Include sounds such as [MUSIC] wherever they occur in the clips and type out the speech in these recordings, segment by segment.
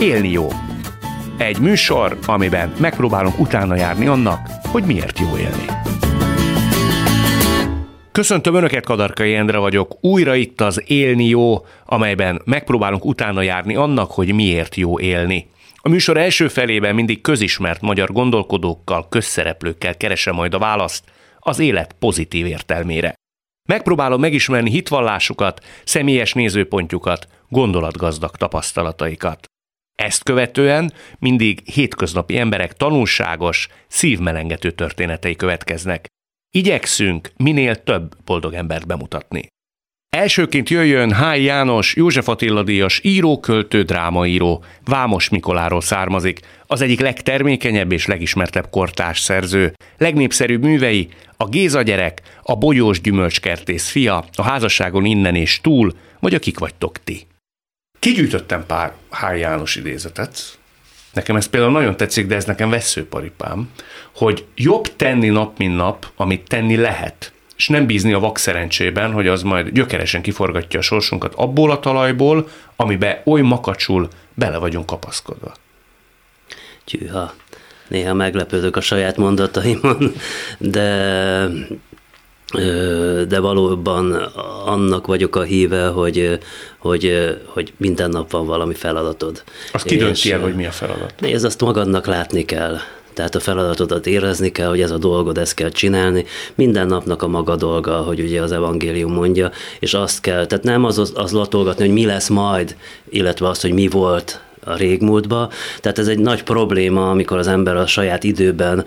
Élni jó. Egy műsor, amiben megpróbálunk utána járni annak, hogy miért jó élni. Köszöntöm Önöket, Kadarkai Endre vagyok. Újra itt az Élni jó, amelyben megpróbálunk utána járni annak, hogy miért jó élni. A műsor első felében mindig közismert magyar gondolkodókkal, közszereplőkkel keresem majd a választ az élet pozitív értelmére. Megpróbálom megismerni hitvallásukat, személyes nézőpontjukat, gondolatgazdag tapasztalataikat. Ezt követően mindig hétköznapi emberek tanulságos, szívmelengető történetei következnek. Igyekszünk minél több boldog embert bemutatni. Elsőként jöjjön Háj János, József Attila díjas író, költő, drámaíró, Vámos Mikoláról származik, az egyik legtermékenyebb és legismertebb kortárs szerző. Legnépszerűbb művei a Géza gyerek, a Bogyós gyümölcskertész fia, a házasságon innen és túl, vagy a kik vagytok ti. Kigyűjtöttem pár Háj János idézetet, Nekem ez például nagyon tetszik, de ez nekem veszőparipám, hogy jobb tenni nap, mint nap, amit tenni lehet, és nem bízni a vak szerencsében, hogy az majd gyökeresen kiforgatja a sorsunkat abból a talajból, amibe oly makacsul bele vagyunk kapaszkodva. Tyűha, néha meglepődök a saját mondataimon, de de valóban annak vagyok a híve, hogy, hogy, hogy minden nap van valami feladatod. Azt ki dönti el, hogy mi a feladat? Nézd, azt magadnak látni kell. Tehát a feladatodat érezni kell, hogy ez a dolgod, ezt kell csinálni. Minden napnak a maga dolga, hogy ugye az evangélium mondja, és azt kell, tehát nem az, az latolgatni, hogy mi lesz majd, illetve azt, hogy mi volt a régmúltba. Tehát ez egy nagy probléma, amikor az ember a saját időben,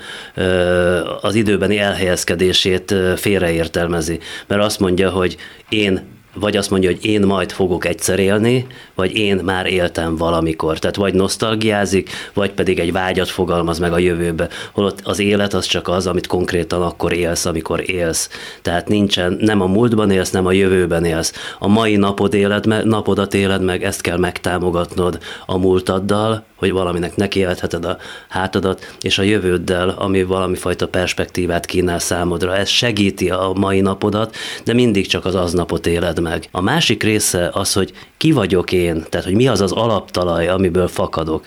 az időbeni elhelyezkedését félreértelmezi. Mert azt mondja, hogy én vagy azt mondja, hogy én majd fogok egyszer élni, vagy én már éltem valamikor. Tehát vagy nosztalgiázik, vagy pedig egy vágyat fogalmaz meg a jövőbe. Holott az élet az csak az, amit konkrétan akkor élsz, amikor élsz. Tehát nincsen, nem a múltban élsz, nem a jövőben élsz. A mai napod éled, napodat éled meg, ezt kell megtámogatnod a múltaddal, hogy valaminek nekieltheted a hátadat, és a jövőddel, ami valami fajta perspektívát kínál számodra. Ez segíti a mai napodat, de mindig csak az aznapot éled meg. A másik része az, hogy ki vagyok én, tehát hogy mi az az alaptalaj, amiből fakadok.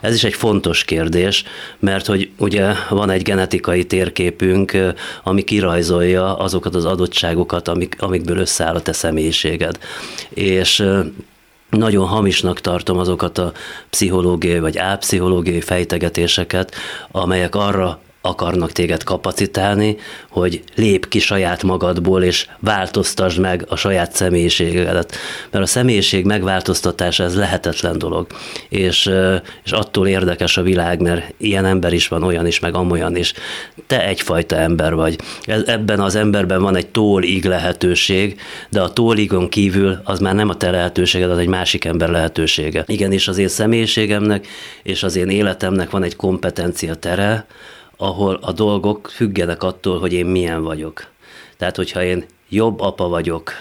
Ez is egy fontos kérdés, mert hogy ugye van egy genetikai térképünk, ami kirajzolja azokat az adottságokat, amik, amikből összeáll a te személyiséged. És nagyon hamisnak tartom azokat a pszichológiai vagy álpszichológiai fejtegetéseket, amelyek arra akarnak téged kapacitálni, hogy lép ki saját magadból, és változtasd meg a saját személyiségedet. Mert a személyiség megváltoztatása ez lehetetlen dolog. És, és attól érdekes a világ, mert ilyen ember is van, olyan is, meg amolyan is. Te egyfajta ember vagy. Ebben az emberben van egy tólig lehetőség, de a tóligon kívül az már nem a te lehetőséged, az egy másik ember lehetősége. Igenis az én személyiségemnek és az én életemnek van egy kompetencia tere, ahol a dolgok függenek attól, hogy én milyen vagyok. Tehát, hogyha én jobb apa vagyok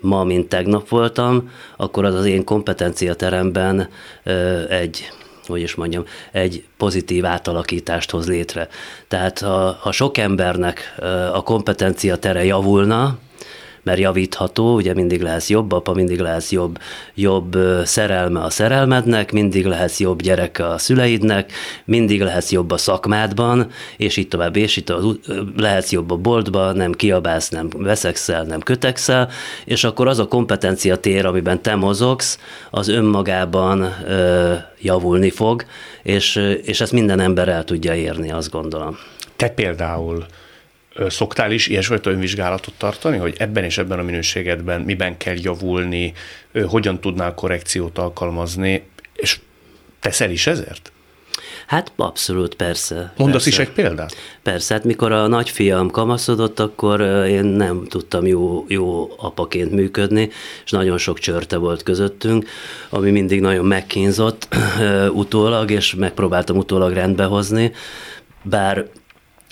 ma, mint tegnap voltam, akkor az az én kompetenciateremben ö, egy hogy is mondjam, egy pozitív átalakítást hoz létre. Tehát ha, ha sok embernek a kompetencia tere javulna, mert javítható, ugye mindig lehetsz jobb apa, mindig lehetsz jobb, jobb szerelme a szerelmednek, mindig lehetsz jobb gyereke a szüleidnek, mindig lehetsz jobb a szakmádban, és így tovább, és itt lehetsz jobb a boltban, nem kiabálsz, nem veszekszel, nem kötekszel, és akkor az a kompetencia tér, amiben te mozogsz, az önmagában ö, javulni fog, és, és ezt minden ember el tudja érni, azt gondolom. Te például Szoktál is ilyesfajta önvizsgálatot tartani, hogy ebben és ebben a minőségedben miben kell javulni, hogyan tudnál korrekciót alkalmazni, és teszel is ezért? Hát abszolút, persze. Mondasz persze. is egy példát? Persze, hát mikor a nagyfiam kamaszodott, akkor én nem tudtam jó, jó apaként működni, és nagyon sok csörte volt közöttünk, ami mindig nagyon megkínzott utólag, és megpróbáltam utólag rendbehozni, bár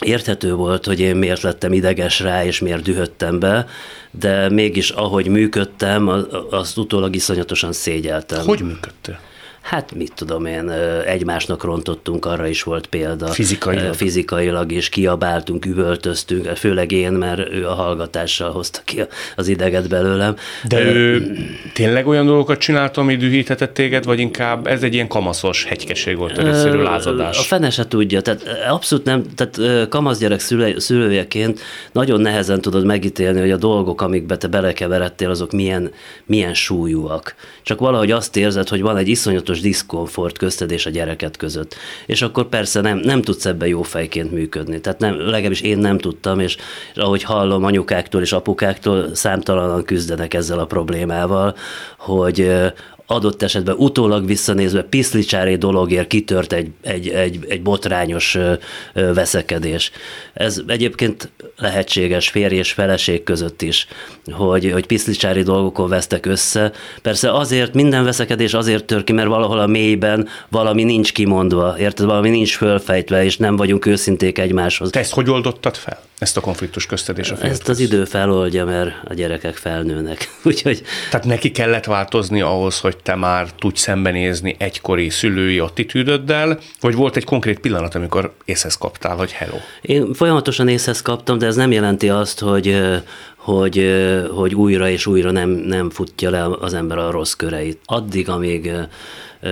Érthető volt, hogy én miért lettem ideges rá, és miért dühöttem be, de mégis ahogy működtem, azt utólag iszonyatosan szégyeltem. Hogy működtél? Hát mit tudom én, egymásnak rontottunk, arra is volt példa. Fizikailag? Fizikailag is kiabáltunk, üvöltöztünk, főleg én, mert ő a hallgatással hozta ki az ideget belőlem. De ő tényleg olyan dolgokat csinált, ami dühíthetett téged, vagy inkább ez egy ilyen kamaszos hegykeség volt, egyszerű lázadás? A fene se tudja, tehát abszolút nem, tehát kamasz gyerek szüle, szülőjeként nagyon nehezen tudod megítélni, hogy a dolgok, amikbe te belekeveredtél, azok milyen, milyen súlyúak. Csak valahogy azt érzed, hogy van egy iszonyatos bizonyos diszkomfort közted és a gyereket között. És akkor persze nem, nem tudsz ebbe jó fejként működni. Tehát nem, legalábbis én nem tudtam, és, és ahogy hallom anyukáktól és apukáktól, számtalanan küzdenek ezzel a problémával, hogy adott esetben utólag visszanézve piszlicsári dologért kitört egy, egy, egy, egy botrányos veszekedés. Ez egyébként lehetséges férj és feleség között is, hogy, hogy piszlicsári dolgokon vesztek össze. Persze azért minden veszekedés azért tör ki, mert valahol a mélyben valami nincs kimondva, érted? Valami nincs fölfejtve, és nem vagyunk őszinték egymáshoz. Te ezt hogy oldottad fel? Ezt a konfliktus közted és a férjhez? Ezt az idő feloldja, mert a gyerekek felnőnek. [LAUGHS] Úgyhogy... Tehát neki kellett változni ahhoz, hogy te már tudj szembenézni egykori szülői attitűdöddel, vagy volt egy konkrét pillanat, amikor észhez kaptál, hogy hello? Én folyamatosan észhez kaptam, de ez nem jelenti azt, hogy, hogy, hogy újra és újra nem, nem futja le az ember a rossz köreit. Addig, amíg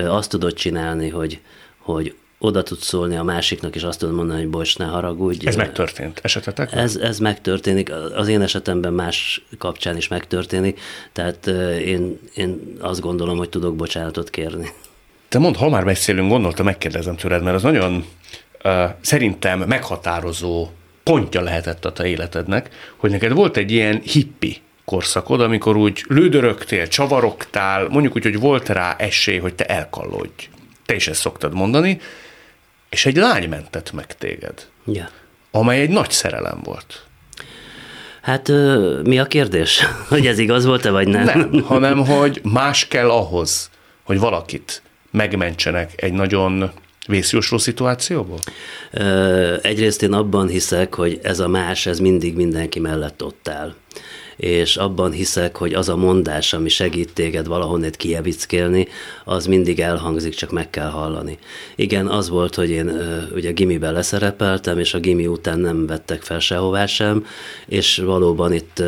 azt tudod csinálni, hogy, hogy oda tudsz szólni a másiknak, és azt tudod mondani, hogy bocs, ne haragudj. Ez megtörtént esetetek? Ez, ez megtörténik. Az én esetemben más kapcsán is megtörténik, tehát én, én azt gondolom, hogy tudok bocsánatot kérni. Te mondd, ha már beszélünk, gondoltam, megkérdezem tőled, mert az nagyon uh, szerintem meghatározó pontja lehetett a te életednek, hogy neked volt egy ilyen hippi korszakod, amikor úgy lődörögtél, csavarogtál, mondjuk úgy, hogy volt rá esély, hogy te elkallodj. Te is ezt szoktad mondani, és egy lány mentett meg téged, ja. amely egy nagy szerelem volt. Hát mi a kérdés? [LAUGHS] Hogy ez igaz volt-e, vagy nem? Nem, [LAUGHS] hanem hogy más kell ahhoz, hogy valakit megmentsenek egy nagyon vészjósló szituációból? Egyrészt én abban hiszek, hogy ez a más, ez mindig mindenki mellett ott áll és abban hiszek, hogy az a mondás, ami segít téged valahonnét kievickélni, az mindig elhangzik, csak meg kell hallani. Igen, az volt, hogy én ugye gimiben leszerepeltem, és a gimi után nem vettek fel sehová sem, és valóban itt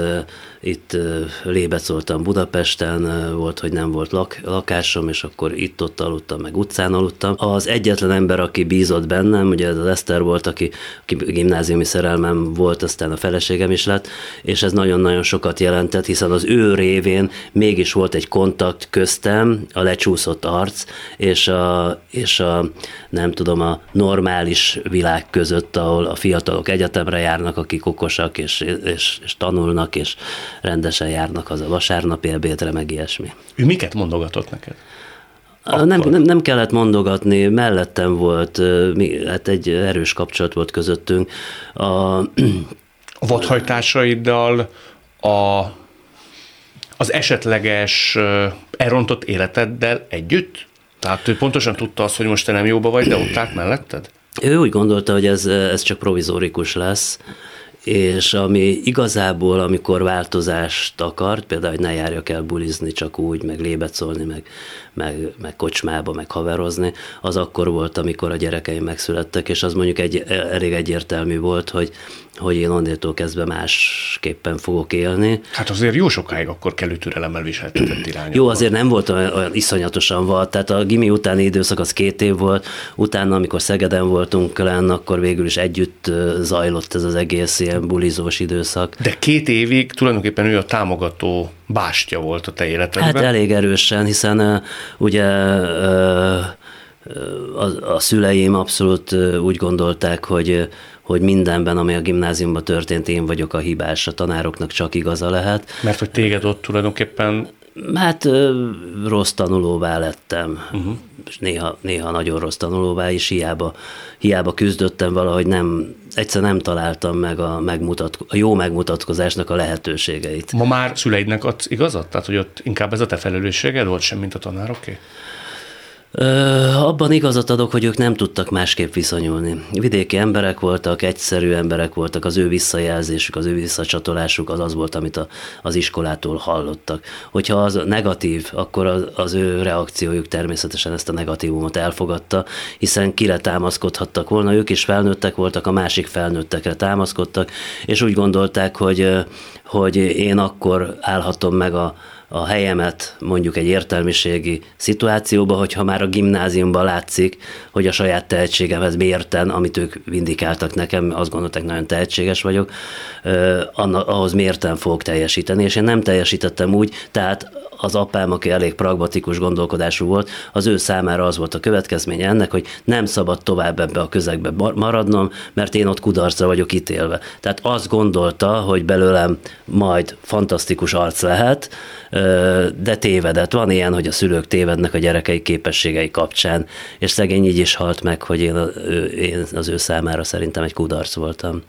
itt lébecoltam Budapesten, volt, hogy nem volt lak, lakásom, és akkor itt-ott aludtam, meg utcán aludtam. Az egyetlen ember, aki bízott bennem, ugye ez az Eszter volt, aki, aki gimnáziumi szerelmem volt, aztán a feleségem is lett, és ez nagyon-nagyon sokat jelentett, hiszen az ő révén mégis volt egy kontakt köztem, a lecsúszott arc, és a, és a nem tudom, a normális világ között, ahol a fiatalok egyetemre járnak, akik okosak, és, és, és tanulnak, és rendesen járnak az a vasárnapi ebédre, meg ilyesmi. Ő miket mondogatott neked? Nem, nem, nem kellett mondogatni, mellettem volt, mi, hát egy erős kapcsolat volt közöttünk. A, a vadhajtásaiddal, a, az esetleges elrontott életeddel együtt? Tehát ő pontosan tudta azt, hogy most te nem jóba vagy, de ott állt melletted? Ő úgy gondolta, hogy ez, ez csak provizórikus lesz, és ami igazából, amikor változást akart, például, hogy ne járjak el bulizni csak úgy, meg lébecolni, meg, meg, meg kocsmába, meg haverozni, az akkor volt, amikor a gyerekeim megszülettek, és az mondjuk egy, elég egyértelmű volt, hogy, hogy én onnétól kezdve másképpen fogok élni. Hát azért jó sokáig akkor kellő türelemmel viseltetett [CLEARS THROAT] irányba. Jó, azért nem volt olyan, olyan iszonyatosan volt, tehát a gimi utáni időszak az két év volt, utána, amikor Szegeden voltunk lenn, akkor végül is együtt zajlott ez az egész ilyen bulizós időszak. De két évig tulajdonképpen ő a támogató bástya volt a te életedben. Hát elég erősen, hiszen ugye a, a szüleim abszolút úgy gondolták, hogy hogy mindenben, ami a gimnáziumban történt, én vagyok a hibás, a tanároknak csak igaza lehet. Mert hogy téged ott tulajdonképpen Hát rossz tanulóvá lettem, uh-huh. és néha, néha nagyon rossz tanulóvá is, hiába, hiába küzdöttem valahogy nem, egyszer nem találtam meg a, megmutatko, a jó megmutatkozásnak a lehetőségeit. Ma már szüleidnek adsz igazat? Tehát, hogy ott inkább ez a te felelősséged volt sem, mint a tanároké? Abban igazat adok, hogy ők nem tudtak másképp viszonyulni. Vidéki emberek voltak, egyszerű emberek voltak, az ő visszajelzésük, az ő visszacsatolásuk az az volt, amit a, az iskolától hallottak. Hogyha az negatív, akkor az, az ő reakciójuk természetesen ezt a negatívumot elfogadta, hiszen kire támaszkodhattak volna, ők is felnőttek voltak, a másik felnőttekre támaszkodtak, és úgy gondolták, hogy, hogy én akkor állhatom meg a, a helyemet mondjuk egy értelmiségi szituációba, hogyha már a gimnáziumban látszik, hogy a saját tehetségemhez mérten, amit ők vindikáltak nekem, azt gondolták, nagyon tehetséges vagyok, ahhoz mérten fogok teljesíteni, és én nem teljesítettem úgy, tehát az apám, aki elég pragmatikus gondolkodású volt, az ő számára az volt a következménye ennek, hogy nem szabad tovább ebbe a közegbe maradnom, mert én ott kudarcra vagyok ítélve. Tehát azt gondolta, hogy belőlem majd fantasztikus arc lehet, de tévedett. Van ilyen, hogy a szülők tévednek a gyerekei képességei kapcsán, és szegény így is halt meg, hogy én, az ő számára szerintem egy kudarc voltam.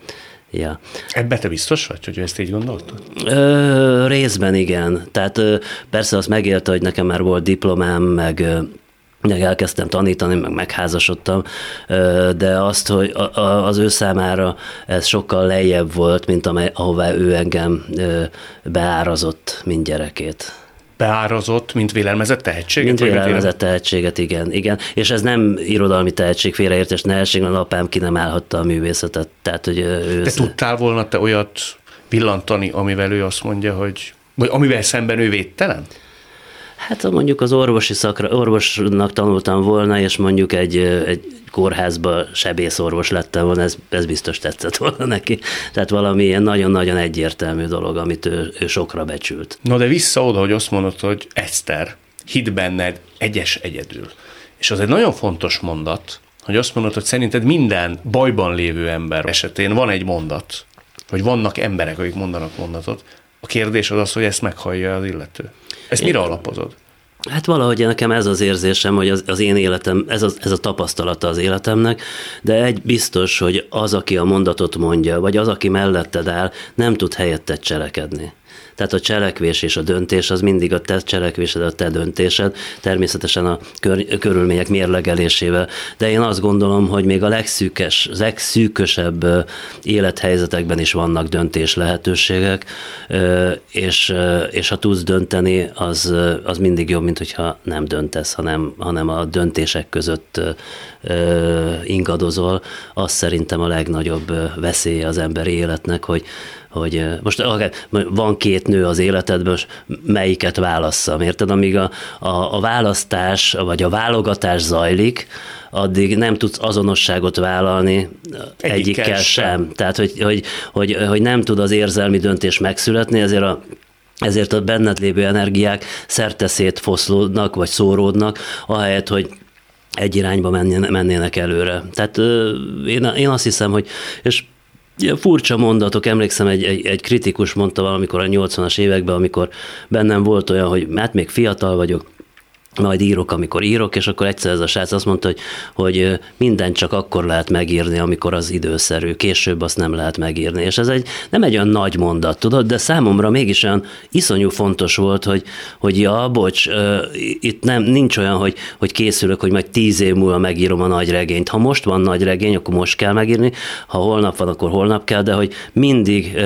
Ja. Ebbe te biztos vagy, hogy ezt így gondoltad? Ö, részben igen. Tehát ö, persze azt megélte, hogy nekem már volt diplomám, meg meg elkezdtem tanítani, meg megházasodtam, de azt, hogy az ő számára ez sokkal lejjebb volt, mint amely, ahová ő engem beárazott, mint gyerekét beárazott, mint vélelmezett tehetséget? Mint vélelmezett tehetséget, igen, igen. És ez nem irodalmi tehetség, félreértés tehetség, mert apám ki nem állhatta a művészetet. Tehát, hogy ő te tudtál volna te olyat villantani, amivel ő azt mondja, hogy vagy amivel szemben ő védtelen? Hát mondjuk az orvosi szakra, orvosnak tanultam volna, és mondjuk egy, egy kórházba sebészorvos lettem volna, ez, ez biztos tetszett volna neki. Tehát valami ilyen nagyon-nagyon egyértelmű dolog, amit ő, ő sokra becsült. Na de vissza oda, hogy azt mondod, hogy Eszter, hidd benned egyes egyedül. És az egy nagyon fontos mondat, hogy azt mondod, hogy szerinted minden bajban lévő ember esetén van egy mondat, vagy vannak emberek, akik mondanak mondatot. A kérdés az az, hogy ezt meghallja az illető. Ezt mire alapozod? Hát valahogy nekem ez az érzésem, hogy az, az én életem, ez a, ez a tapasztalata az életemnek, de egy biztos, hogy az, aki a mondatot mondja, vagy az, aki melletted áll, nem tud helyettet cselekedni. Tehát a cselekvés és a döntés az mindig a te cselekvésed, a te döntésed, természetesen a kör, körülmények mérlegelésével. De én azt gondolom, hogy még a legszűkes, legszűkösebb élethelyzetekben is vannak döntés lehetőségek, és, és ha tudsz dönteni, az, az mindig jobb, mint hogyha nem döntesz, hanem, hanem a döntések között ingadozol. Az szerintem a legnagyobb veszélye az emberi életnek, hogy, hogy most van két nő az életedben, most melyiket válasszam, érted? Amíg a, a, a választás, vagy a válogatás zajlik, addig nem tudsz azonosságot vállalni egyikkel, egyikkel sem. sem. Tehát, hogy, hogy, hogy, hogy nem tud az érzelmi döntés megszületni, ezért a ezért a benned lévő energiák szerteszét foszlódnak, vagy szóródnak, ahelyett, hogy egy irányba mennének előre. Tehát én, én azt hiszem, hogy, és Ilyen furcsa mondatok, emlékszem, egy, egy, egy kritikus mondta valamikor a 80-as években, amikor bennem volt olyan, hogy hát még fiatal vagyok, majd írok, amikor írok, és akkor egyszer ez a srác azt mondta, hogy, hogy minden csak akkor lehet megírni, amikor az időszerű, később azt nem lehet megírni. És ez egy, nem egy olyan nagy mondat, tudod, de számomra mégis olyan iszonyú fontos volt, hogy, hogy ja, bocs, itt nem, nincs olyan, hogy, hogy készülök, hogy majd tíz év múlva megírom a nagy regényt. Ha most van nagy regény, akkor most kell megírni, ha holnap van, akkor holnap kell, de hogy mindig,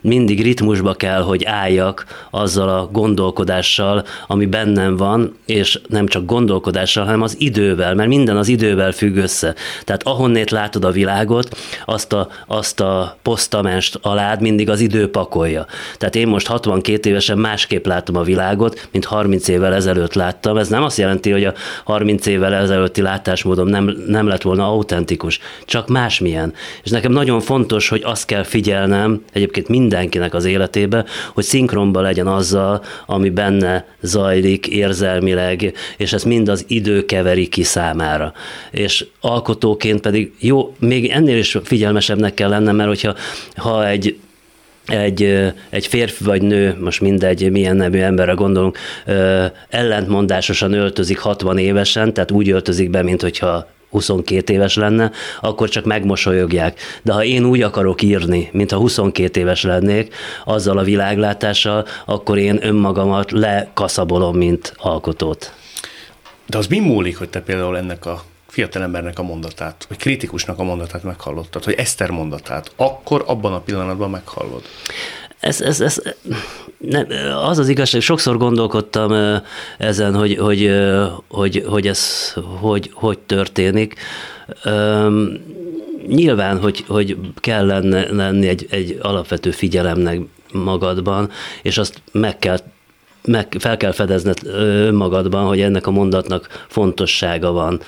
mindig ritmusba kell, hogy álljak azzal a gondolkodással, ami bennem van, és nem csak gondolkodással, hanem az idővel, mert minden az idővel függ össze. Tehát ahonnét látod a világot, azt a, azt a posztamest alád mindig az idő pakolja. Tehát én most 62 évesen másképp látom a világot, mint 30 évvel ezelőtt láttam. Ez nem azt jelenti, hogy a 30 évvel ezelőtti látásmódom nem, nem lett volna autentikus, csak másmilyen. És nekem nagyon fontos, hogy azt kell figyelnem, egyébként mindenkinek az életébe, hogy szinkronba legyen azzal, ami benne zajlik, érzel, érzelmileg, és ezt mind az idő keveri ki számára. És alkotóként pedig jó, még ennél is figyelmesebbnek kell lennem, mert hogyha ha egy egy, egy férfi vagy nő, most mindegy, milyen nevű emberre gondolunk, ellentmondásosan öltözik 60 évesen, tehát úgy öltözik be, mint hogyha 22 éves lenne, akkor csak megmosolyogják. De ha én úgy akarok írni, mintha 22 éves lennék, azzal a világlátással, akkor én önmagamat lekaszabolom, mint alkotót. De az mi múlik, hogy te például ennek a fiatalembernek a mondatát, vagy kritikusnak a mondatát meghallottad, hogy Eszter mondatát, akkor abban a pillanatban meghallod? Ez, ez, ez, nem, az az igazság, sokszor gondolkodtam ezen, hogy, hogy, hogy, hogy ez hogy, hogy történik. Nyilván, hogy, hogy kell lenni egy, egy alapvető figyelemnek magadban, és azt meg kell meg fel kell fedezned önmagadban, hogy ennek a mondatnak fontossága van.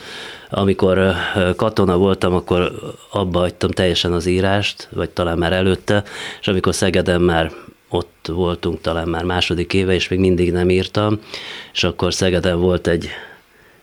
Amikor katona voltam, akkor abba hagytam teljesen az írást, vagy talán már előtte, és amikor Szegeden már ott voltunk talán már második éve, és még mindig nem írtam, és akkor Szegeden volt egy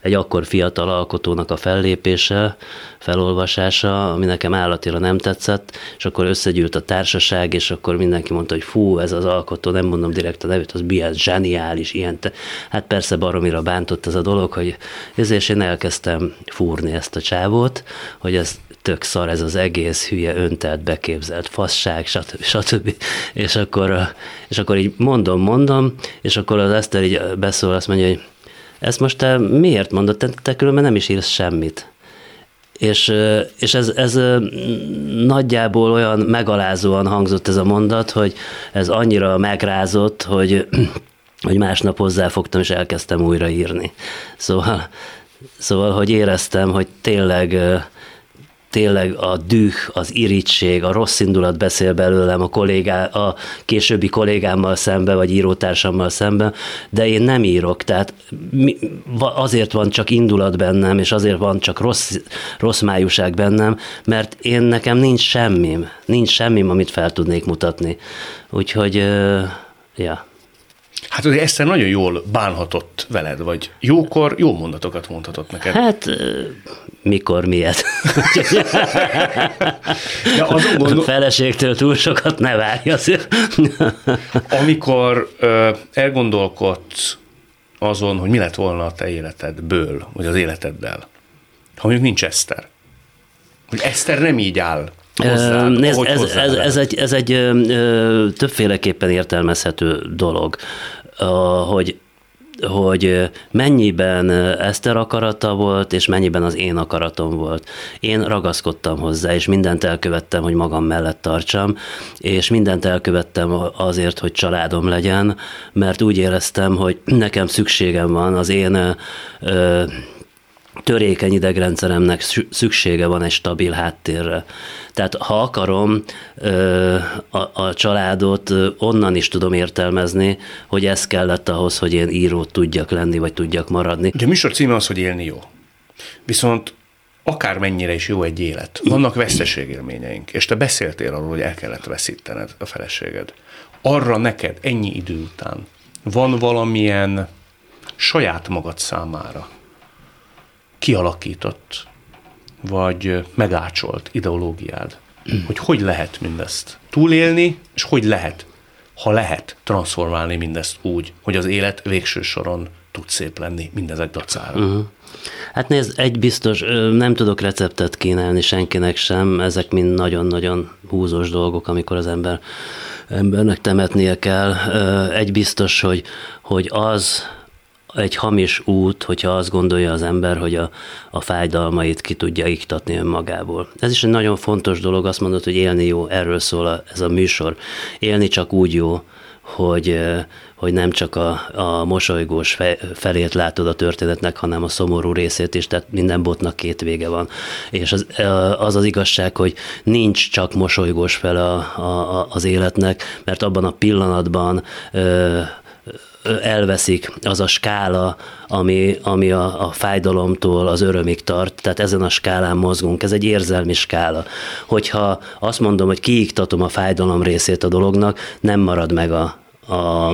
egy akkor fiatal alkotónak a fellépése, felolvasása, ami nekem állatira nem tetszett, és akkor összegyűlt a társaság, és akkor mindenki mondta, hogy fú, ez az alkotó, nem mondom direkt a nevét, az milyen zseniális, ilyen. Te. Hát persze baromira bántott ez a dolog, hogy ezért én elkezdtem fúrni ezt a csávót, hogy ez tök szar ez az egész hülye, öntelt, beképzelt fasság, stb. stb. És akkor, és akkor így mondom, mondom, és akkor az Eszter így beszól, azt mondja, hogy ezt most te miért mondod? Te, te különben nem is írsz semmit. És, és ez, ez nagyjából olyan megalázóan hangzott ez a mondat, hogy ez annyira megrázott, hogy, [CLEARS THROAT] hogy másnap hozzáfogtam, és elkezdtem újra írni. Szóval, szóval, hogy éreztem, hogy tényleg tényleg a düh, az irítség, a rossz indulat beszél belőlem a, kollégá, a későbbi kollégámmal szembe, vagy írótársammal szembe, de én nem írok, tehát azért van csak indulat bennem, és azért van csak rossz, rossz májúság bennem, mert én nekem nincs semmim, nincs semmim, amit fel tudnék mutatni. Úgyhogy, ja. Hát ugye Eszter nagyon jól bánhatott veled, vagy jókor jó mondatokat mondhatott neked. Hát mikor, miért. ja, azon gondol... A feleségtől túl sokat ne várj azért. Amikor ö, elgondolkodsz azon, hogy mi lett volna a te életedből, vagy az életeddel, ha mondjuk nincs Eszter, hogy Eszter nem így áll Hozzád, Nézd, ez, ez, ez, egy, ez egy ö, többféleképpen értelmezhető dolog, ö, hogy hogy mennyiben Eszter akarata volt, és mennyiben az én akaratom volt. Én ragaszkodtam hozzá, és mindent elkövettem, hogy magam mellett tartsam, és mindent elkövettem azért, hogy családom legyen, mert úgy éreztem, hogy nekem szükségem van az én ö, törékeny idegrendszeremnek szüksége van egy stabil háttérre. Tehát ha akarom, a, a családot onnan is tudom értelmezni, hogy ez kellett ahhoz, hogy én író tudjak lenni, vagy tudjak maradni. Ugye a műsor címe az, hogy élni jó. Viszont akármennyire is jó egy élet, vannak veszteségélményeink, és te beszéltél arról, hogy el kellett veszítened a feleséged. Arra neked ennyi idő után van valamilyen saját magad számára kialakított, vagy megácsolt ideológiád, hogy hogy lehet mindezt túlélni, és hogy lehet, ha lehet transformálni mindezt úgy, hogy az élet végső soron tud szép lenni mindezek dacára. Uh-huh. Hát nézd, egy biztos, nem tudok receptet kínálni senkinek sem, ezek mind nagyon-nagyon húzós dolgok, amikor az ember embernek temetnie kell. Egy biztos, hogy, hogy az, egy hamis út, hogyha azt gondolja az ember, hogy a, a fájdalmait ki tudja iktatni önmagából. Ez is egy nagyon fontos dolog, azt mondod, hogy élni jó, erről szól a, ez a műsor. Élni csak úgy jó, hogy, hogy nem csak a, a mosolygós felét látod a történetnek, hanem a szomorú részét is, tehát minden botnak két vége van. És az az, az igazság, hogy nincs csak mosolygós fel a, a, az életnek, mert abban a pillanatban elveszik az a skála, ami, ami a, a fájdalomtól az örömig tart, tehát ezen a skálán mozgunk, ez egy érzelmi skála. Hogyha azt mondom, hogy kiiktatom a fájdalom részét a dolognak, nem marad meg a, a,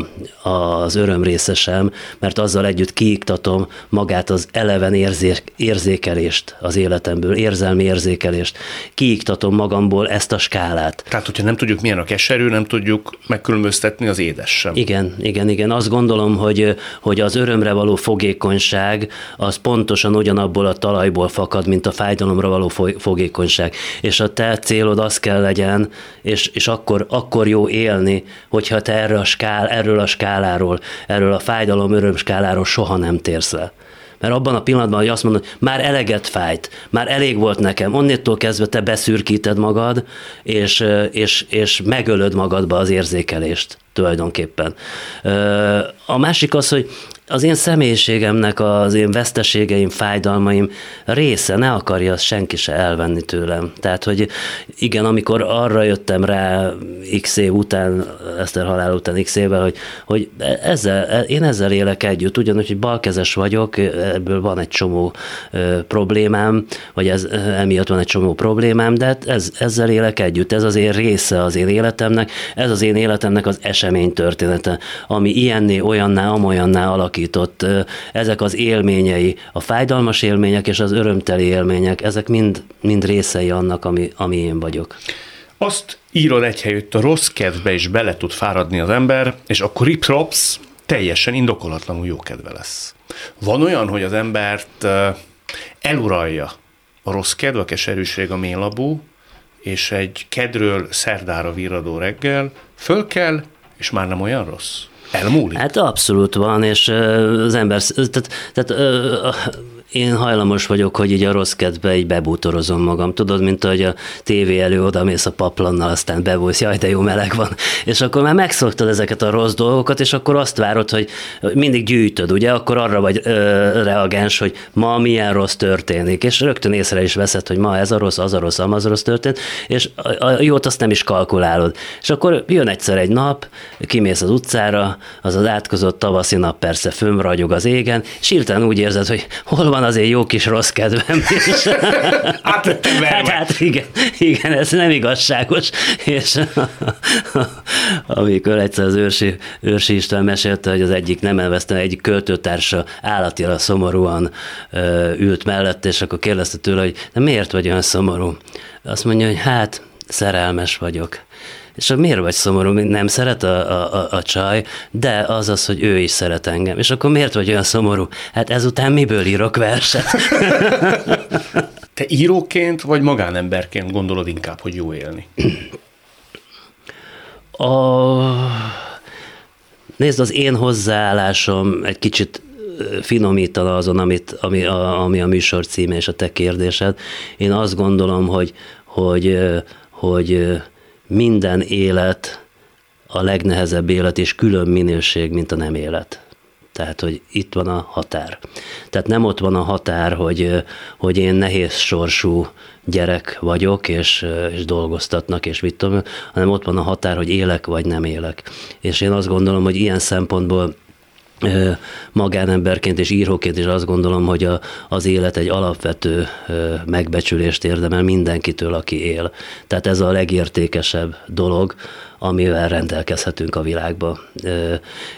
az öröm része sem, mert azzal együtt kiiktatom magát az eleven érzék, érzékelést az életemből, érzelmi érzékelést. Kiiktatom magamból ezt a skálát. Tehát, hogyha nem tudjuk, milyen a keserű, nem tudjuk megkülönböztetni az édes sem. Igen, igen, igen. Azt gondolom, hogy, hogy az örömre való fogékonyság az pontosan ugyanabból a talajból fakad, mint a fájdalomra való fogékonyság. És a te célod az kell legyen, és, és akkor, akkor jó élni, hogyha te erre a skál, erről a skáláról, erről a fájdalom-öröm skáláról soha nem térsz le Mert abban a pillanatban, hogy azt mondod, már eleget fájt, már elég volt nekem, onnétól kezdve te beszürkíted magad, és, és, és megölöd magadba az érzékelést tulajdonképpen. A másik az, hogy az én személyiségemnek, az én veszteségeim, fájdalmaim része, ne akarja azt senki se elvenni tőlem. Tehát, hogy igen, amikor arra jöttem rá x év után, Eszter halál után x évvel, hogy, hogy ezzel, én ezzel élek együtt, ugyanúgy, hogy balkezes vagyok, ebből van egy csomó problémám, vagy ez, emiatt van egy csomó problémám, de hát ez, ezzel élek együtt, ez az én része az én életemnek, ez az én életemnek az esemény története, ami ilyenné, olyanná, amolyanná alakít alakított, ezek az élményei, a fájdalmas élmények és az örömteli élmények, ezek mind, mind részei annak, ami, ami én vagyok. Azt írod egy helyütt, a rossz kedvbe is bele tud fáradni az ember, és akkor riprops teljesen indokolatlanul jó kedve lesz. Van olyan, hogy az embert eluralja a rossz kedv, a keserűség, a mélabú, és egy kedről szerdára virradó reggel föl kell, és már nem olyan rossz? Elmúlik? Hát abszolút van, és az ember, tehát, tehát én hajlamos vagyok, hogy így a rossz kedve így bebútorozom magam. Tudod, mint hogy a tévé elő oda mész a paplannal, aztán bebújsz, jaj, de jó meleg van. És akkor már megszoktad ezeket a rossz dolgokat, és akkor azt várod, hogy mindig gyűjtöd, ugye? Akkor arra vagy ö, reagens, hogy ma milyen rossz történik, és rögtön észre is veszed, hogy ma ez a rossz, az a rossz, az a rossz történt, és a, a jót azt nem is kalkulálod. És akkor jön egyszer egy nap, kimész az utcára, az az átkozott tavaszi nap persze fönn az égen, és hirtelen úgy érzed, hogy hol van van azért jó kis rossz kedvem. És, [LAUGHS] hát, [LAUGHS] hát, hát igen, igen, ez nem igazságos. És [LAUGHS] amikor egyszer az őrsi, őrsi István mesélte, hogy az egyik nem elvesztem, egyik költőtársa állatira szomorúan ült mellett, és akkor kérdezte tőle, hogy de miért vagy olyan szomorú? Azt mondja, hogy hát szerelmes vagyok. És akkor miért vagy szomorú, nem szeret a, a, a, a csaj, de az az, hogy ő is szeret engem. És akkor miért vagy olyan szomorú? Hát ezután miből írok verset? [LAUGHS] Te íróként vagy magánemberként gondolod inkább, hogy jó élni? A... Nézd, az én hozzáállásom egy kicsit finomítana azon, amit, ami, a, ami a műsor címe és a te kérdésed. Én azt gondolom, hogy, hogy, hogy minden élet a legnehezebb élet, és külön minőség, mint a nem élet. Tehát, hogy itt van a határ. Tehát nem ott van a határ, hogy, hogy én nehéz sorsú gyerek vagyok, és, és dolgoztatnak, és mit tudom, hanem ott van a határ, hogy élek vagy nem élek. És én azt gondolom, hogy ilyen szempontból magánemberként és íróként is azt gondolom, hogy a, az élet egy alapvető megbecsülést érdemel mindenkitől, aki él. Tehát ez a legértékesebb dolog, amivel rendelkezhetünk a világba.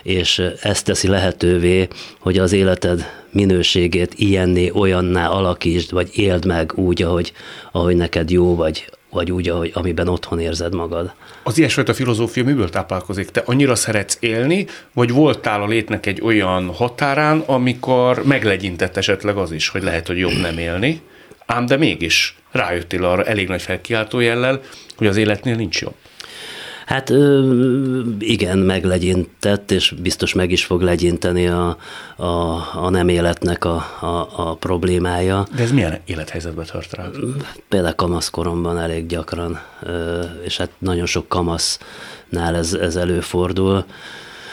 És ezt teszi lehetővé, hogy az életed minőségét ilyenné, olyanná alakítsd, vagy éld meg úgy, ahogy, ahogy neked jó, vagy vagy úgy, ahogy, amiben otthon érzed magad. Az ilyesfajta filozófia miből táplálkozik? Te annyira szeretsz élni, vagy voltál a létnek egy olyan határán, amikor meglegyintett esetleg az is, hogy lehet, hogy jobb nem élni, ám de mégis rájöttél arra elég nagy felkiáltó jellel, hogy az életnél nincs jobb. Hát igen, meglegyintett, és biztos meg is fog legyinteni a, a, a nem életnek a, a, a problémája. De ez milyen élethelyzetben tart rá? Például kamaszkoromban elég gyakran, és hát nagyon sok kamasznál ez, ez előfordul.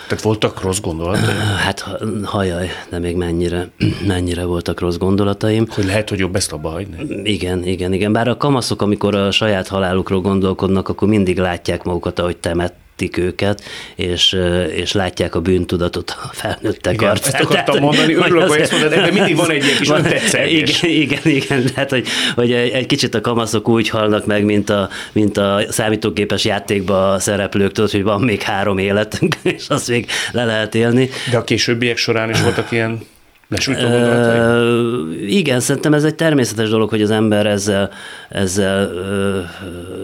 Tehát voltak rossz gondolatai? [SIGHS] Hát hajaj, de még mennyire, [CLEARS THROAT] mennyire voltak rossz gondolataim. Hogy lehet, hogy jobb ezt abba hagyni? Igen, igen, igen. Bár a kamaszok, amikor a saját halálukról gondolkodnak, akkor mindig látják magukat, ahogy temet, értik őket, és, és látják a bűntudatot a felnőttek igen, arcán. Ezt akartam tehát, mondani, örülök, hogy ezt mondod, ebben mindig van egy ilyen kis van, Igen, igen, igen, tehát hogy, hogy egy kicsit a kamaszok úgy halnak meg, mint a, mint a számítógépes játékban a szereplők, tudod, hogy van még három életünk, [LAUGHS] és azt még le lehet élni. De a későbbiek során is voltak ilyen igen, szerintem ez egy természetes dolog, hogy az ember ezzel, ezzel ö,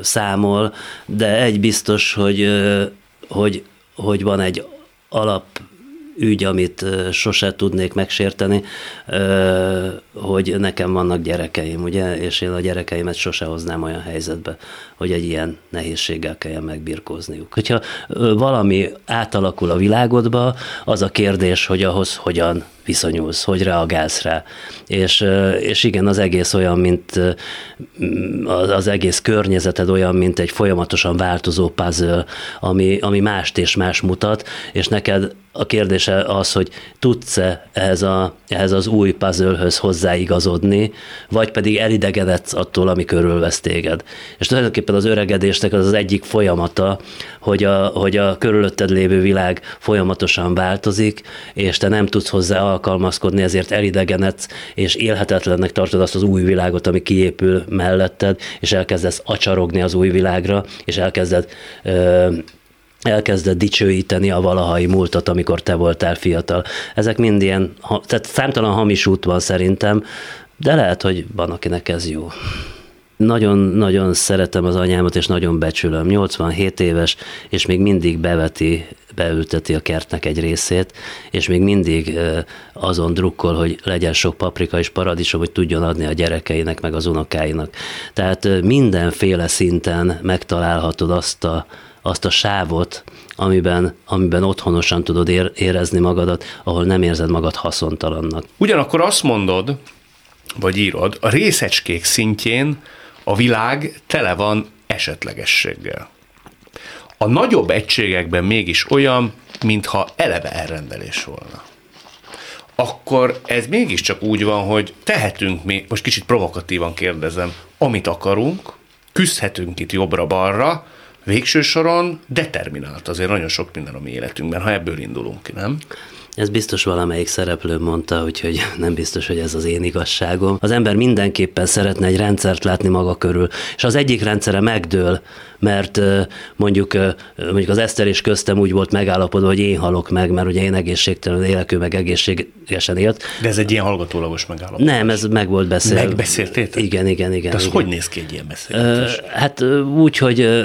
számol, de egy biztos, hogy, ö, hogy, hogy van egy alap ügy, amit sose tudnék megsérteni, hogy nekem vannak gyerekeim, ugye, és én a gyerekeimet sose hoznám olyan helyzetbe, hogy egy ilyen nehézséggel kelljen megbirkózniuk. Hogyha valami átalakul a világodba, az a kérdés, hogy ahhoz hogyan viszonyulsz, hogy reagálsz rá. És, és igen, az egész olyan, mint az egész környezeted olyan, mint egy folyamatosan változó puzzle, ami, ami mást és más mutat, és neked a kérdése az, hogy tudsz-e ehhez, a, ehhez az új puzzlehöz hozzáigazodni, vagy pedig elidegedetsz attól, ami körülvesz téged. És tulajdonképpen az öregedésnek az az egyik folyamata, hogy a, hogy a körülötted lévő világ folyamatosan változik, és te nem tudsz hozzá alkalmazkodni, ezért elidegenedsz, és élhetetlennek tartod azt az új világot, ami kiépül melletted, és elkezdesz acsarogni az új világra, és elkezded ö, elkezded dicsőíteni a valahai múltat, amikor te voltál fiatal. Ezek mind ilyen, tehát számtalan hamis út van szerintem, de lehet, hogy van, akinek ez jó. Nagyon-nagyon szeretem az anyámat, és nagyon becsülöm. 87 éves, és még mindig beveti, beülteti a kertnek egy részét, és még mindig azon drukkol, hogy legyen sok paprika és paradicsom, hogy tudjon adni a gyerekeinek, meg az unokáinak. Tehát mindenféle szinten megtalálhatod azt a, azt a sávot, amiben, amiben otthonosan tudod érezni magadat, ahol nem érzed magad haszontalannak. Ugyanakkor azt mondod, vagy írod, a részecskék szintjén a világ tele van esetlegességgel. A nagyobb egységekben mégis olyan, mintha eleve elrendelés volna. Akkor ez mégiscsak úgy van, hogy tehetünk mi, most kicsit provokatívan kérdezem, amit akarunk, küzdhetünk itt jobbra-balra, végső soron determinált azért nagyon sok minden a mi életünkben, ha ebből indulunk ki, nem? Ez biztos valamelyik szereplő mondta, úgyhogy nem biztos, hogy ez az én igazságom. Az ember mindenképpen szeretne egy rendszert látni maga körül, és az egyik rendszere megdől, mert mondjuk, mondjuk az Eszter és köztem úgy volt megállapodva, hogy én halok meg, mert ugye én egészségtelen élek, ő meg egészségesen élt. De ez egy ilyen hallgatólagos megállapodás? Nem, ez meg volt beszélve. Megbeszéltétek? Igen, igen, igen. De az igen. hogy néz ki egy ilyen beszélgetés? Hát úgy, hogy